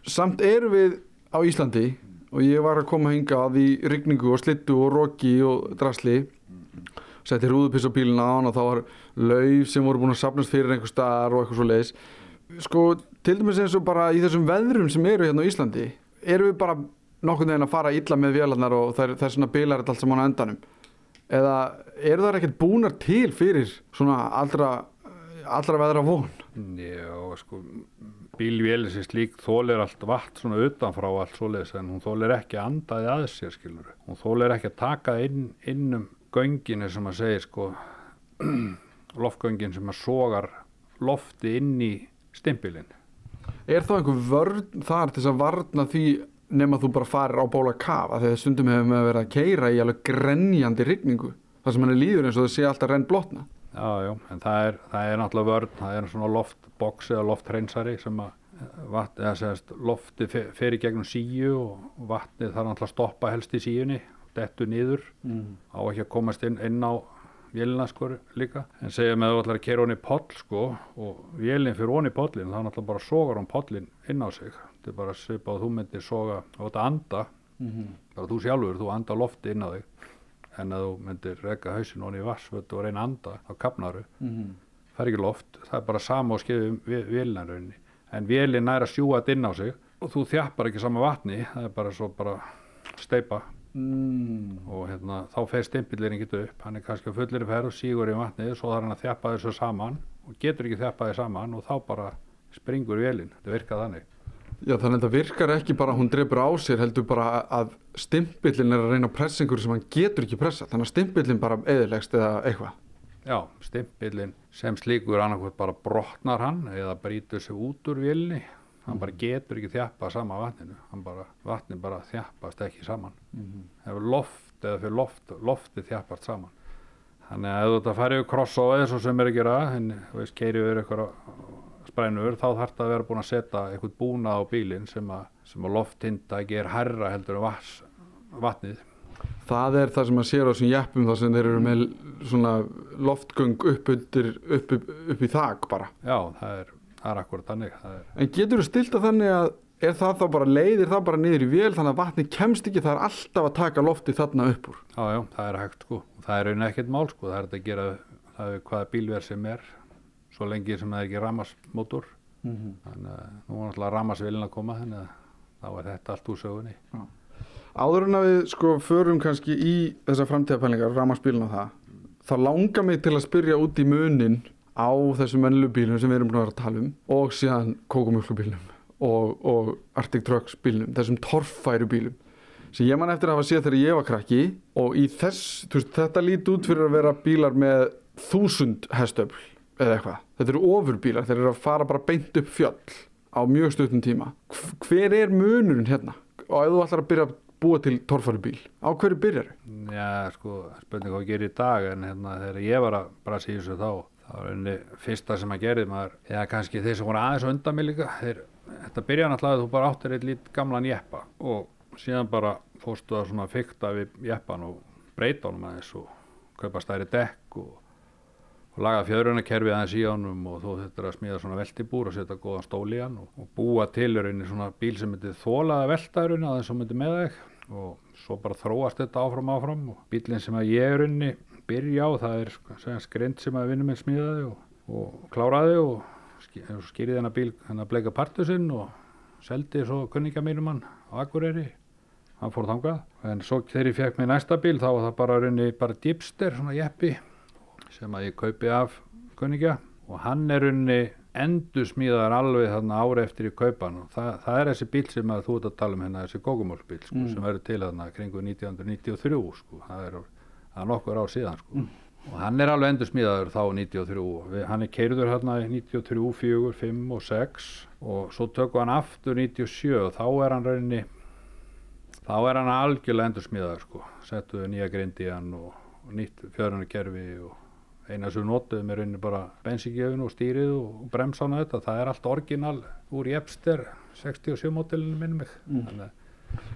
samt erum við á Íslandi og ég var að koma hingað í rigningu og slittu og roki og drasli. Setti rúðupiss á bílina á hann og þá var lauf sem voru búin að sapnast fyrir einhver staðar og eitthvað svo leiðis sko til dæmis eins og bara í þessum veðrum sem eru hérna á Íslandi erum við bara nokkurn veginn að fara illa með vélarnar og það er, svona bilar allt saman á endanum eða eru það ekkert búnar til fyrir svona allra allra veðra von Já, sko, bílvélis er slík þólir allt vatn svona utanfrá allt svoleiðis en hún þólir ekki að andaði að sér skilur. Hún þólir ekki að taka inn, inn um gönginu sem að segir sko (clears throat) loftgöngin sem að sogar lofti inn í stimpilinn. Er þá einhver vörn þar til þess að varna því nema þú bara farir á bóla kaf af því að stundum hefur með verið að keira í alveg grenjandi rigningu þar sem hann er líður eins og það sé alltaf renn blotna. Já, já, en það er, það er náttúrulega vörn, það er svona loftbox eða loftreynsari sem að vatn, eða segast, lofti fe- fer í gegnum síu og vatnið þarf náttúrulega að stoppa helst í síunni, dettu niður, mm. á ekki að komast inn, inn á vélina sko líka. En segjum að þú ætlar að kera honi poll sko og vélinn fyrir honi pollin þá náttúrulega bara sogar hún pollin inn á sig. Þetta er bara svipað að þú myndir soga og þetta anda, bara þú sjálfur þú anda lofti inn á þig. En að þú myndir reka hausin honi í vassvöld og reyna að anda á kapnaru það er ekki loft, það er bara sama og skeiðum vélina rauninni. En vélinn nær að sjúa þetta inn á sig og þú þjappar ekki sama vatni. Það er bara svo bara steipa Mm. og hérna, þá fer stimpillin ekki upp. Hann er kannski á fullir ferð og sígur í vatnið svo þarf hann að þjappa þessu saman og getur ekki þjappa þessu saman og þá bara springur vélinn, þetta virkað þannig. Já, þannig að þetta virkar ekki bara að hún drefur á sér heldur bara að stimpillin er að reyna að pressa einhverju sem hann getur ekki pressa þannig að stimpillin bara eðilegst eða eitthvað. Já, stimpillin sem slíkur annarkvæmt bara brotnar hann eða brýtur sig út úr vélni hann bara getur ekki þjappa sama vatninu. Bara, vatnin bara þjappast ekki saman. Ef loft eða fyrir loft, lofti þjappast saman. Þannig að ef þetta farið yfir crossóið eins og sem er að gera en þú veist, keiri yfir eitthvað sprænur þá þarf það að vera búin að setja eitthvað búna á bílinn sem að, sem að lofttinda ger herra heldur en vatns, vatnið. Það er það sem að sér á þessum jeppum þar sem þeir eru með svona loftgöng upp, undir, upp, upp, upp í þak bara. Já, það er, það er akkurat þannig er, En getur þú stilt að þannig að er það þá bara leiðir það bara niður í vél þannig að vatni kemst ekki það er alltaf að taka lofti þarna upp úr? Já, já, það er hægt sko. Það er raunin ekkert mál sko, það er að gera það er hvaða bílverð sem er svo lengi sem það er ekki ramasmótor þannig að nú er náttúrulega ramasvilin að koma þannig að þá er þetta allt úr sögunni. Áður en að við sko förum kannski í þessar framtíðapælingar, ramaspílun og það þá langar mig til að spyrja út í munin á þessum mennlubílum sem við erum búin að tala um og síðan kókumjölkubílum og, og Arctic Trucks bílum, þessum torfæru bílum sem ég man eftir að hafa séð þegar ég var krakki og í þess, veist, þetta líti út fyrir að vera bílar með þúsund hestöfl eða eitthvað. Þetta eru ofurbílar, þeir eru að fara bara beint upp fjöll á mjög stuttum tíma. Hv- Hver er munurinn hérna? Og ef þú ætlar að byrja að búa til torfæru bíl, á hverju byrjar Já, sko, spurning hvað að gera í dag en hérna þegar ég var að brasa í þessu þá þá var henni fyrsta sem að gerði maður eða kannski þeir sem voru aðeins undan mig líka þeir, þetta byrjaði náttúrulega að þú bara áttir eitt lít gamlan jeppa og síðan bara fórstu að svona fykta við jeppan og breyta honum aðeins og kaupa stæri dekk og, og laga fjöðrunakerfi aðeins í honum og þú þetta að smíða svona veltibúr og setja góðan stól í hann og, og búa til í svona bíl sem myndi þóla að velta í rauninni aðeins og myndi með þig og svo bara þróast þetta áfram áfram og bílinn sem að ég er unni byrja á það er skrind sem að vinnum minn smíðaði og, og kláraði og skýrði hennar bíl hennar bleika partusinn og seldi svo kunninga mínum hann á Akureyri. Hann fór þangað. En svo þegar ég fekk mér næsta bíl þá var það bara runni bara dipster svona jeppi sem að ég kaupi af kunningja. Og hann er runni endur smíðaðar alveg þarna ári eftir í kaupan og það, það er þessi bíl sem að þú ert að tala um hérna þessi kókumólbíl sko, sem verður til þarna kringu 1993 sko, það er, það er nokkur ár síðan sko. og hann er alveg endur smíðaður þá 93 og við, hann er keirður hérna í 93, 4, 5 og 6 og svo tökum hann aftur 97 og þá er hann rauninni þá er hann algjörlega endur smíðaður sko. settuðu nýja grind í hann og, og nýtt fjörunarkerfi og eina sem við notuðum er rauninni bara bensíngjöfun og stýrið og bremsan og þetta það er allt orginal úr Jepster 67 mótilinu minnum mig mm.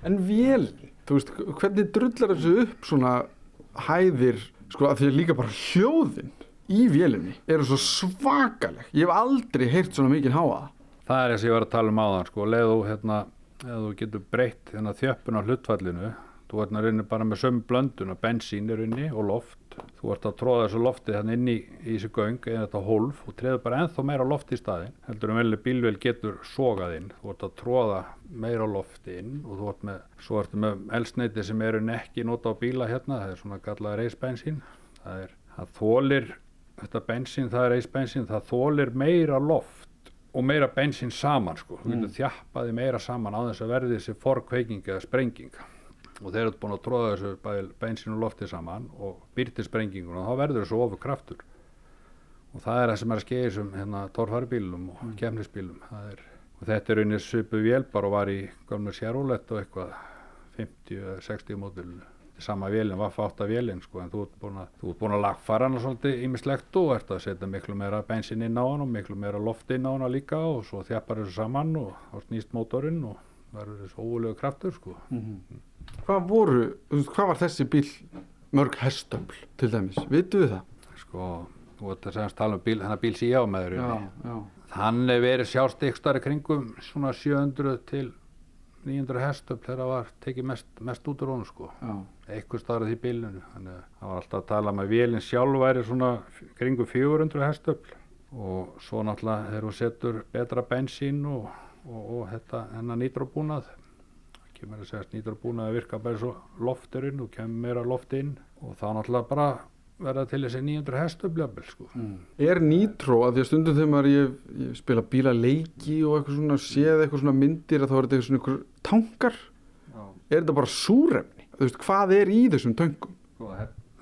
En vél, þú veist, hvernig drullar þessu upp svona hæðir, sko, að því að líka bara hljóðin í vélinni eru svo svakaleg. Ég hef aldrei heyrt svona mikið háa. það er þess að ég var að tala um áðan sko, leðu hérna, ef þú getur breytt hérna, þjöppun á hlutfallinu þú ert rauninni bara með sömu blöndun bensín er inni og loft þú ert að tróða þessu lofti þannig inn í, í þessu göng eða þetta hólf og treður bara ennþá meira loft í staðinn heldur en velið bílvel getur sogað inn. Þú ert að tróða meira lofti inn og þú ert með, svo ertu með elsneiti sem eru ekki nota á bíla hérna það er svona gallað reisbensín. Það er, það þólir þetta bensín, það er reisbensín, það þólir meira loft og meira bensín saman sko, þú getur þjappaði meira saman á þess að verði þessi forkveiking eða sprenging og þeir eru búin að tróða þessu og lofti saman og byrti sprenginguna og þá verður þessu ofur kraftur og það er það sem er að skeið þessum hérna, torfæribílum og mm. kemnisbílum er, og þetta er einnig svipu vélbar og var í gamlega sérúlett og eitthvað 50-60 mótil sama vélinn, var fátt af vélinn sko, en þú ert búin að, þú ert búin að lagfara hana svolítið ímislegt og ert að setja miklu meira bensín inn á hann og miklu meira loft inn á hana líka og svo þjappar þessu saman og þá snýst mótorinn og verður þessu óulegu kraftur sko. Hvað voru, hvað var þessi bíl mörg hestöfl til dæmis, vitum við það? sko, þú veit að segja tala um bíl, hennar bíl síjá með þér já. hann er verið sjást ykkur kringum svona 700 til 900 hestöfl þegar það var tekið mest, mest út úr honum sko já. eitthvað starfið í bílinu þannig að það var alltaf að tala með vélinn sjálf væri svona kringum 400 hestöfl og svo náttúrulega þegar þú setur betra bensín og, og, og þetta hennar nýtróbúnað kemur að segja nýtróbúnað að virka bara svo lofturinn og kemur meira loft inn og þá náttúrulega bara verða til þessi 900 hestöfl sko. Mm. Er nýtró að því að stundum þegar maður ég, ég spila bíla leiki og eitthvað svona séð eitthvað svona myndir að þá er þetta eitthvað svona einhver tankar Já. er þetta bara súrefni? Þú veist, hvað er í þessum tönkum? Sko,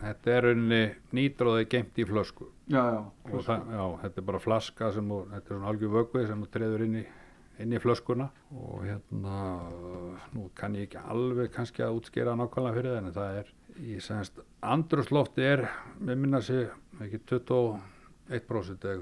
þetta er unni nýtróði geimt í flösku Já, já. og það, já, þetta er bara flaska sem þú, þetta er svona algjör vögvi sem þú treður inn í, inn í flöskuna og hérna nú kann ég ekki alveg kannski að útskýra nákvæmlega fyrir það en það er í semst andruslofti er með minna sig ekki 21% eða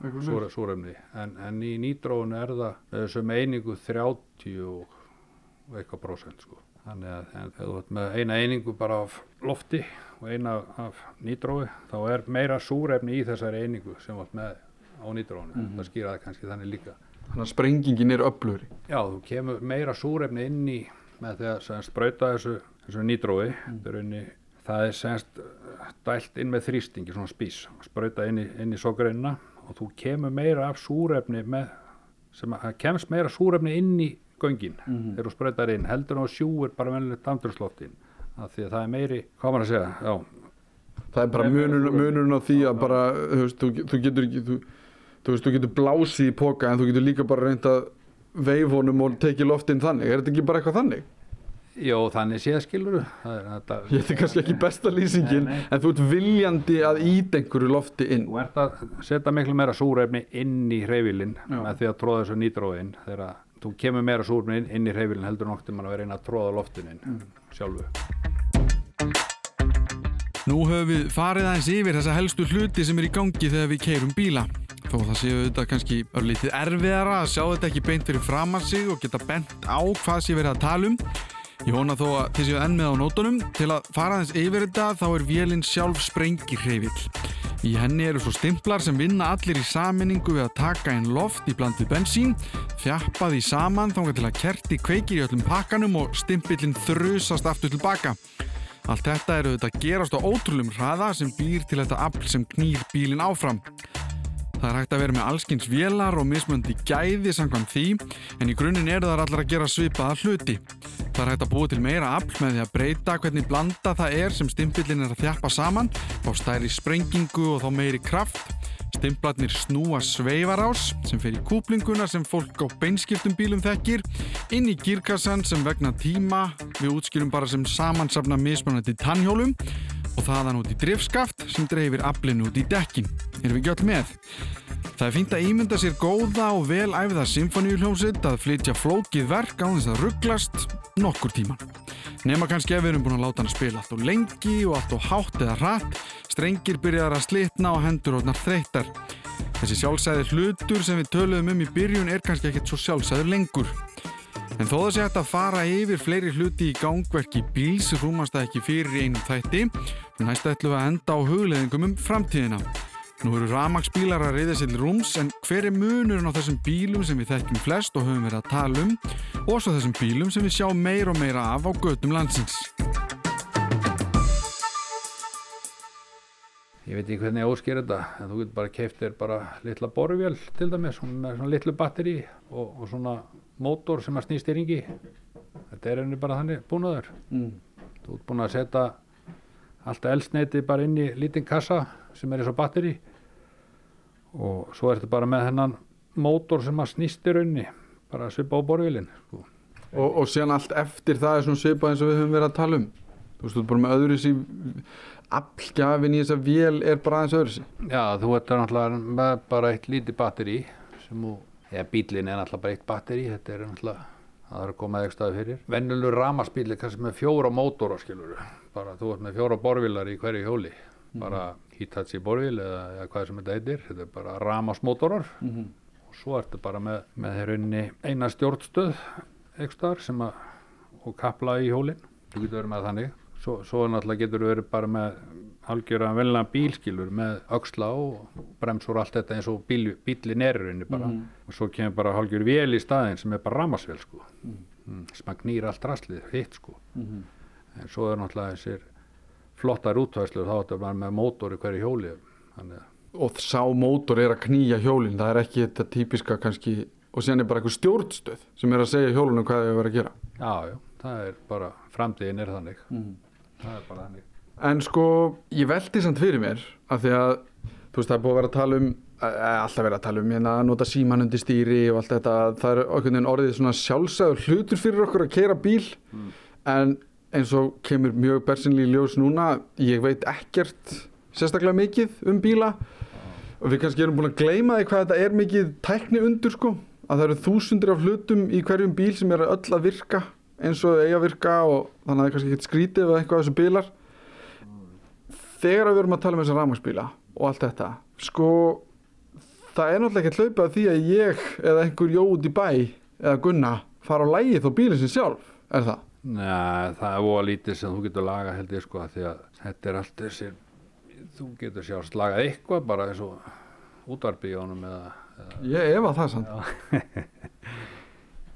eitthvað súr, súrefni. En, en í nýtróinu er það sem einingu 30 og eitthvað prósent sko. Þannig að þegar þú ert með eina einingu bara af lofti og eina af nýtrói þá er meira súrefni í þessari einingu sem vart með á nýtróinu mm -hmm. það skýraði kannski þannig líka Þannig að sprengingin er öflugri Já, þú kemur meira súrefni inn í með því að sprauta þessu, þessu nýtrói mm. það er semst dælt inn með þrýstingi, svona spís sprauta inn í, inn í sogreinina og þú kemur meira af súrefni með, sem að kemst meira súrefni inn í göngin mm -hmm. þegar þú sprautar inn heldur og sjúur bara venilegt andrúrsloftin því að það er meiri, hvað maður að segja já. það er bara munurinn munur á því að bara þú, veist, þú, þú getur ekki þú, þú veist, þú getur blásið í póka en þú getur líka bara reynd að veifónum og tekið loftinn þannig, er þetta ekki bara eitthvað þannig? Jó, þannig séð skilur þetta Ég þetta er kannski ekki besta lýsingin nei, nei. en þú ert viljandi að einhverju lofti inn Þú ert að setja miklu meira súrefni inn í hreyfilinn með því að tróða þessu nýtróðinn þegar þú kemur meira súrefni inn, inn í hreyfilinn heldur nokkur mann að vera inn að tróða loftinn inn mm. sjálfu Nú höfum við farið aðeins yfir þessa helstu hluti sem er í gangi þegar við keirum bíla þó það séu þetta kannski örlítið erfiðara að sjá þetta ekki beint fyrir fram að sig og geta bent á hvað sé verið að tala um Ég vona þó að þið séu enn með á nótunum. Til að fara þess yfir þetta þá er vélinn sjálf sprengirreifill. Í henni eru svo stimplar sem vinna allir í saminningu við að taka einn loft í blandið bensín, þjappa því saman þángar til að kerti kveikir í öllum pakkanum og stimpillin þrusast aftur tilbaka. Allt þetta eru þetta gerast á ótrúlum hraða sem býr til þetta afl sem knýr bílinn áfram. Það er hægt að vera með allskynns vélar og mismöndi gæði samkvæmt því en í grunninn eru þar allar að gera svipaða hluti. Það er hægt að búa til meira afl með því að breyta hvernig blanda það er sem stimpillin er að þjappa saman, fá stæri sprengingu og þá meiri kraft. Stimplarnir snúa sveifarás sem fer í kúplinguna sem fólk á beinskiptum bílum þekkir, inn í girkassan sem vegna tíma við útskýrum bara sem samansafna mismöndi tannhjólum og þaðan út í drifskaft sem dreifir aflinn út í dekkin. Erum við gjöld með? Það er fínt að ímynda sér góða og vel æfiða symfoníuljómsitt að flytja flókið verk á þess að rugglast nokkur tíman. Nefna kannski ef við erum búin að láta hann að spila allt og lengi og allt og hátt eða hratt, strengir byrjar að slitna og hendur hótnar þreytar. Þessi sjálfsæði hlutur sem við töluðum um í byrjun er kannski ekkert svo sjálfsæður lengur. En þó það sé hægt að fara yfir fleiri hluti í gangverki bíls rúmast það ekki fyrir einum þætti en næst ætlum við að enda á hugleðingum um framtíðina. Nú eru ramagsbílar að reyða sér rúms en hver er munurinn á þessum bílum sem við þekkjum flest og höfum verið að tala um og svo þessum bílum sem við sjáum meir og meira af á gödum landsins. Ég veit ekki hvernig ég ósker þetta en þú getur bara keift þér bara litla borðvél til dæmis með svona litlu batteri og, og svona mótor sem að snýst í ringi þetta er henni bara þannig búnaður. Mm. þú ert búin að setja alltaf elsneiti bara inn í lítinn kassa sem er eins og batteri og svo er þetta bara með hennan mótor sem að snýst í raunni bara að svipa á borðvílinn sko. og, og síðan allt eftir það er svona svipa eins og við höfum verið að tala um. Þú veist, þú ert bara með öðru sí aflgjafin í þess að vél er bara aðeins öðru sí Já, þú ert náttúrulega með bara eitt lítið batteri sem þú eða bílinn er náttúrulega bara eitt batteri þetta er náttúrulega það er að koma eða staði fyrir vennulur ramarsbíli kannski með fjóra mótora skilur bara þú ert með fjóra borvilar í hverju hjóli. Mm. bara Hitachi borvil eða, eða hvað sem þetta heitir. Þetta er bara ramarsmótorar mm -hmm. og svo ertu bara með, með þeirrunni eina stjórnstöð ekstar sem að og kapla í hjólinn þú getur verið með þannig. Svo, svo náttúrulega getur verið bara með algjörðan velna bílskilur með öxla og bremsur og allt þetta eins og bíl, bílin er í rauninni bara. Og svo kemur bara hálgjör vél í staðin sem er bara ramasvél sko. Mm. sem að knýra allt raslið hitt sko. En svo er náttúrulega þessir flottar útvæðslur þá er þetta bara með mótor í hverju hjóli. Og sá mótor er að knýja hjólinn það er ekki þetta típiska kannski og síðan er bara einhver stjórnstöð sem er að segja hjólunum hvað þau verður að gera. Já, já, það er bara framtíðin er þannig. Það er bara þannig en sko ég veldi samt fyrir mér af því að þú veist það er búið að vera að tala um eh, alltaf verið að tala um hérna að nota síman undir stýri og allt þetta það er okkur veginn orðið svona sjálfsæður hlutur fyrir okkur að keira bíl. En eins og kemur mjög bersinlega í ljós núna ég veit ekkert sérstaklega mikið um bíla. Og við kannski erum búin að gleyma því hvað þetta er mikið tækni undur sko. Að það eru þúsundir af hlutum í hverjum bíl sem er öll að virka eins og eiga að virka og þannig að það er kannski ekkert skrítið eða eitthvað af þessu bílar þegar við erum að tala um þessa rafmagsbíla og allt þetta sko það er náttúrulega ekki hlaupað því að ég eða einhver jó út í bæ eða gunna fara á lægi þó bílinn sem sjálf er það? Nei, það er óa lítið sem þú getur laga held ég sko því að þetta er allt þessi þú getur sjálfst lagað eitthvað bara eins og útvarpi í honum eða, eða Ég efa það samt (laughs)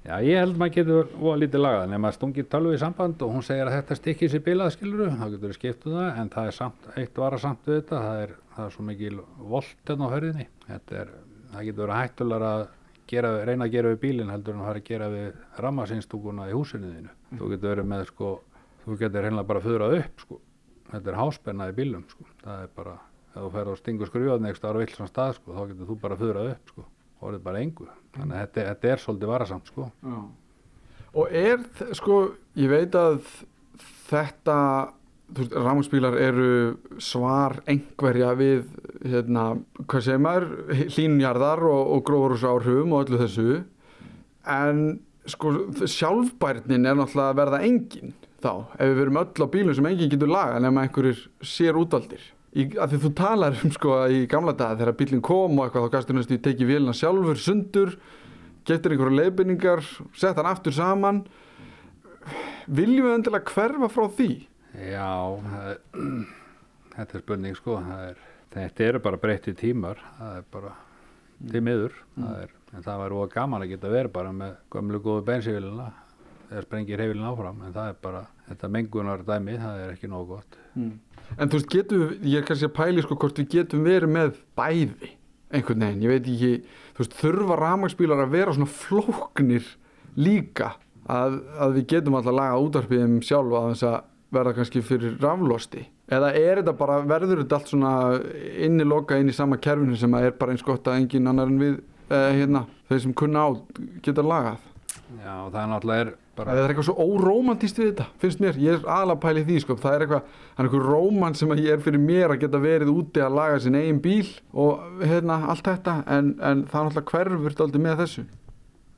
Já, ég held maður getur óa lítið lagað nema að stungir tölvu í samband og hún segir að þetta stikkið sér bilað skiluru, þá getur við skiptuð það en það er samt, eitt vara samt við þetta það er, það er svo mikil volt hérna á hörðinni. Er, það getur verið hættular að gera, reyna að gera við bílinn heldur en að fara að gera við rammasinstúkuna í húsinu þínu. Þú getur verið með sko, þú getur reynilega bara föðrað upp sko, þetta er háspenna í bílum sko, það er bara ef þú fer og stingur skruðan next ára vill svona stað sko, þá getur þú bara föðrað upp sko. Og orðið bara engu þannig að þetta, þetta er svolítið varasamt sko. Og er, sko, ég veit að þetta, rafmagsbílar eru svar einhverja við, hérna, hvað segir maður, hlínjarðar og, og gróðurúsa áhrifum og öllu þessu, en sko, sjálfbærnin er náttúrulega að verða engin þá, ef við verum öll á bílum sem enginn getur laga nema einhverjir sér útvaldir. Í, að því þú talar um sko í gamla daga þegar bílinn kom og eitthvað þá gastur næstu tekið vélina sjálfur sundur getur einhverju leiðbynningar sett hann aftur saman. Viljum við endilega hverfa frá því? Já, er, (clears throat) þetta er spurning sko er, þetta eru bara breytti tímar það er bara til miður það er, en það var óa gaman að geta verið bara með gömlu góðu bensívilina þegar sprengir heifilin áfram en það er bara, þetta mengunar dæmi það er ekki nógu gott en þú veist getum við, ég er kannski að pæli sko hvort við getum verið með bæði einhvern veginn, ég veit ekki þú veist, þurfa rafmagsbílar að vera svona flóknir líka að, að við getum alltaf laga útarpið um sjálfa að þess að verða kannski fyrir raflosti? Eða er þetta bara, verður þetta allt svona inniloka inn í sama kerfinu sem að er bara eins gott að engin annar en við eh, hérna, þeir sem kunna á geta lagað? Já, það er náttúrulega er bara Það er eitthvað svo órómantist við þetta, finnst mér. Ég er aðalega pæli því, sko. Það er eitthvað, það er eitthvað róman sem að ég er fyrir mér að geta verið úti að laga sin eigin bíl og hérna allt þetta, en, en það er náttúrulega hverfur aldrei með þessu.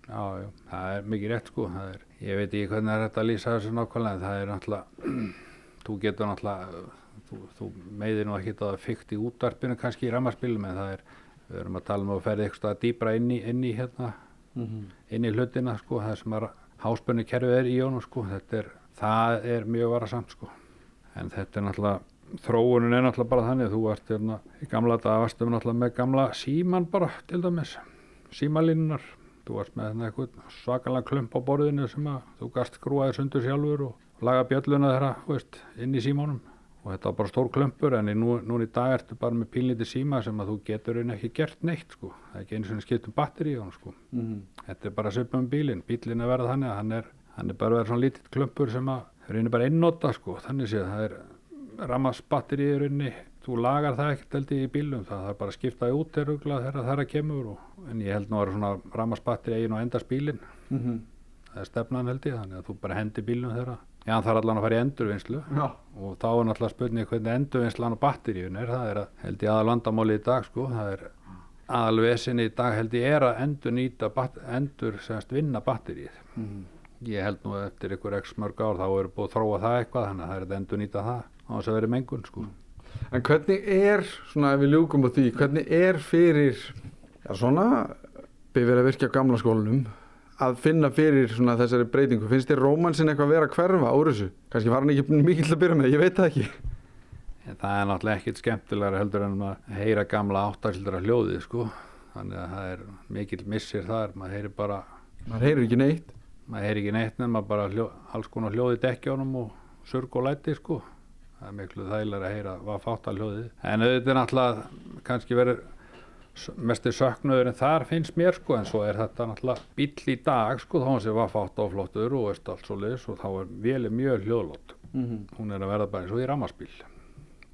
Já, já, það er mikið rétt sko það er, ég veit ekki hvernig er þetta að lýsa þessu nákvæmlega en það er náttúrulega (clears throat) þú getur náttúrulega þú, þú meiðir nú ekki það fykt í útvarpinu kannski í rammarspilum en það er við erum að tala um að ferði eitthvað dýbra inn í, inn í hérna inn í hlutina sko það sem að háspennu kerfið er í honum sko. Þetta er, það er mjög varasamt sko. En þetta er náttúrulega þróunin er náttúrulega bara þannig. Þú ert hérna í gamla daga varstum náttúrulega með gamla síman bara til dæmis. Símalínunar þú varst með hérna eitthvað svakalega klump á borðinu sem að þú gast skrúaði sundur sjálfur og laga bjölluna þeirra veist, inn í símánum og þetta var bara stór klumpur en í nú, núna í dag ertu bara með pínlítið síma sem að þú getur einu ekki gert neitt sko. Það er ekki einu svona skipt um batteri í honum sko. Þetta er bara svipað um bílinn, bílinn er verið þannig að hann er, hann er bara verið svona lítill klumpur sem að reynir bara einnota sko. Þannig séð það er rammasbatteri í rauninni, þú lagar það ekkert held ég í bílum, það er bara að skipta út þegar þegar það er að kemur og, en ég held nú að svona rammasbatteri eigin og endast bílinn. Það er stefnan held ég, þannig að þú bara hendi bílum þeirra Já, það er allan að fara í endurvinnslu Já. og þá er náttúrulega spurning hvernig endurvinnslan á batteríun er, það er að held ég aðal vandamáli í dag sko, það er aðal vesinni í dag held ég er að endur nýta, endur semst vinna batteríð. Ég held nú eftir ykkur x mörg ár þá er búið að þróa það eitthvað þannig að það er að endur nýta það á þess að vera mengun sko. En hvernig er, svona ef við ljúkum á því, hvernig er fyrir, já svona, byrðið að virkja á gamla skólanum, að finna fyrir svona þessari breytingu finnst þér rómansin eitthvað vera að hverfa úr þessu kannski var hann ekki mikill að byrja með, ég veit það ekki það er náttúrulega ekkit skemmtilegra heldur en að heyra gamla áttarsildra hljóðið sko. Þannig að það er mikill missir þar, maður heyri bara, maður heyrir ekki neitt maður heyri ekki neitt nema bara hljó, alls konar hljóði dekkjónum og surg og læti sko. Það er miklu þægilega að heyra hvað fátt að hljóðið. En auðvitað náttúrulega kannski verið mestir söknuður en þar finnst mér sko en svo er þetta náttúrulega bíll í dag sko þá hann sem var fátt á flottur og veist allt svo liðs og þá er velið mjög hljóðlót. mm -hmm. Hún er að verða bara eins og í rammarspíl.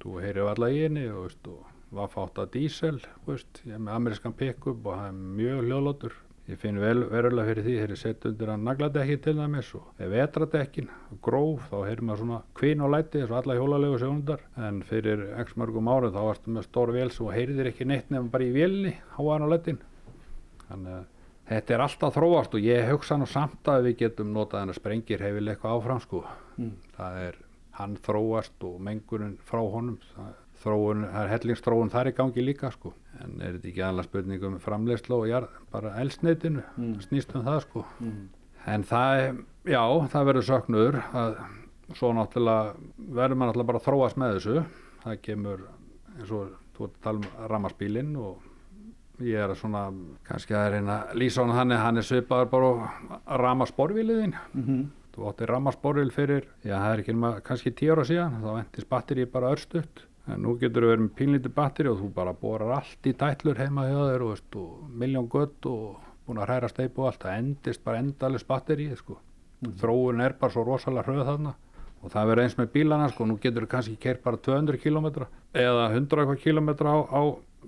Þú heyrir alla í henni og, veist, og var fátt að dísel, veist, ég er með amerískan pick-up og það er mjög hljóðlótur. Ég finn vel, verulega fyrir því þegar ég sett undir að nagladekki til dæmis og ef vetradekkin gróf þá heyrir maður svona kvinn og læti eins og alla hjólalegu sjónundar en fyrir x mörgum árum þá varstu með stór véls og heyrir ekki neitt nefn bara í vélni háan og lætin. Þannig að þetta er alltaf þróast og ég hugsa nú samt að við getum notað en að sprengir hefur eitthvað áfram sko. Mm. Það er hann þróast og mengunin frá honum það, þróun, það er hellingsþróun þar í gangi líka sko en er þetta ekki aðalega spurning um framleiðslu og jarð, bara elsneitinu Mm. snýst um það sko Mm. en það, já, það verður söknuður að svo náttúrulega verður maður náttúrulega bara að þróast með þessu það kemur eins og þú ert að tala um rammarspílinn og ég er að svona kannski að reyna lýsa hann þannig hann er svipaður bara á rammarsporvíliðin Mm Þú átti rammarsporil fyrir, já það er ekki kannski tíu ára síðan, þá vendist batteri bara örstutt. En nú getur þú verið með pínlítið batteri og þú bara borar allt í tætlur heima hjá þér og, og miljón gött og búin að hræra steip og allt. Það endist bara endalist batteri, sko. Þróun er bara svo rosalega hröð þarna. Og það verður eins með bílana, sko, nú getur þú kannski kert bara 200 km eða 100 eitthvað km á, á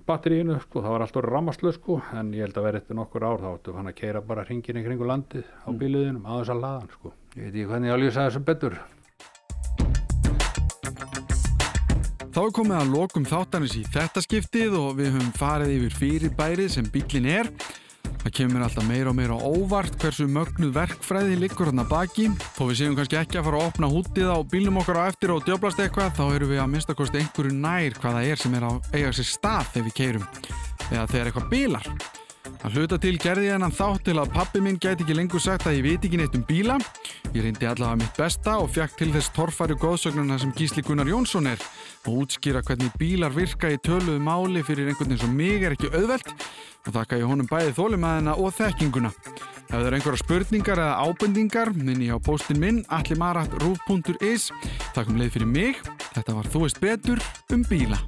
batteríinu, sko, það var alltaf rammarslu, sko, en ég held að verði eftir nokkur ár þá áttu hann að keira bara hringin í kringu landið á bíliðinum á þess að laðan, sko. Ég veit ekki hvernig ég á að lýsa þessu betur. Þá er komið að lokum þáttanis í þetta skiptið og við höfum farið yfir fyrirbærið sem bílinn er. Það kemur alltaf meira og meira óvart hversu mögnuð verkfræði liggur hann að baki. Þó við séum kannski ekki að fara að opna hútið á bílnum okkar á eftir og djöblast eitthvað, þá erum við að minnstakosti einhverju nær hvað það er sem er að eiga sér stað þegar við keirum. Eða þegar eitthvað bílar. Að hluta til gerði hennan þátt til að pappi minn gæti ekki lengur sagt að ég veit ekki neitt um bíla. Ég reyndi allavega mitt besta og fjakk til þess torfæru góðsögnuna sem Gísli Gunnar Jónsson er og útskýra hvernig bílar virka í töluðu máli fyrir einhvern veginn sem mig er ekki auðvelt og þakka ég honum bæði þólimaðina og þekkinguna. Ef það eru einhverja spurningar eða ábendingar, minni á postin minn allimarat.ruf.is Takk um leið fyrir mig. Þetta var Þú veist betur um bíla.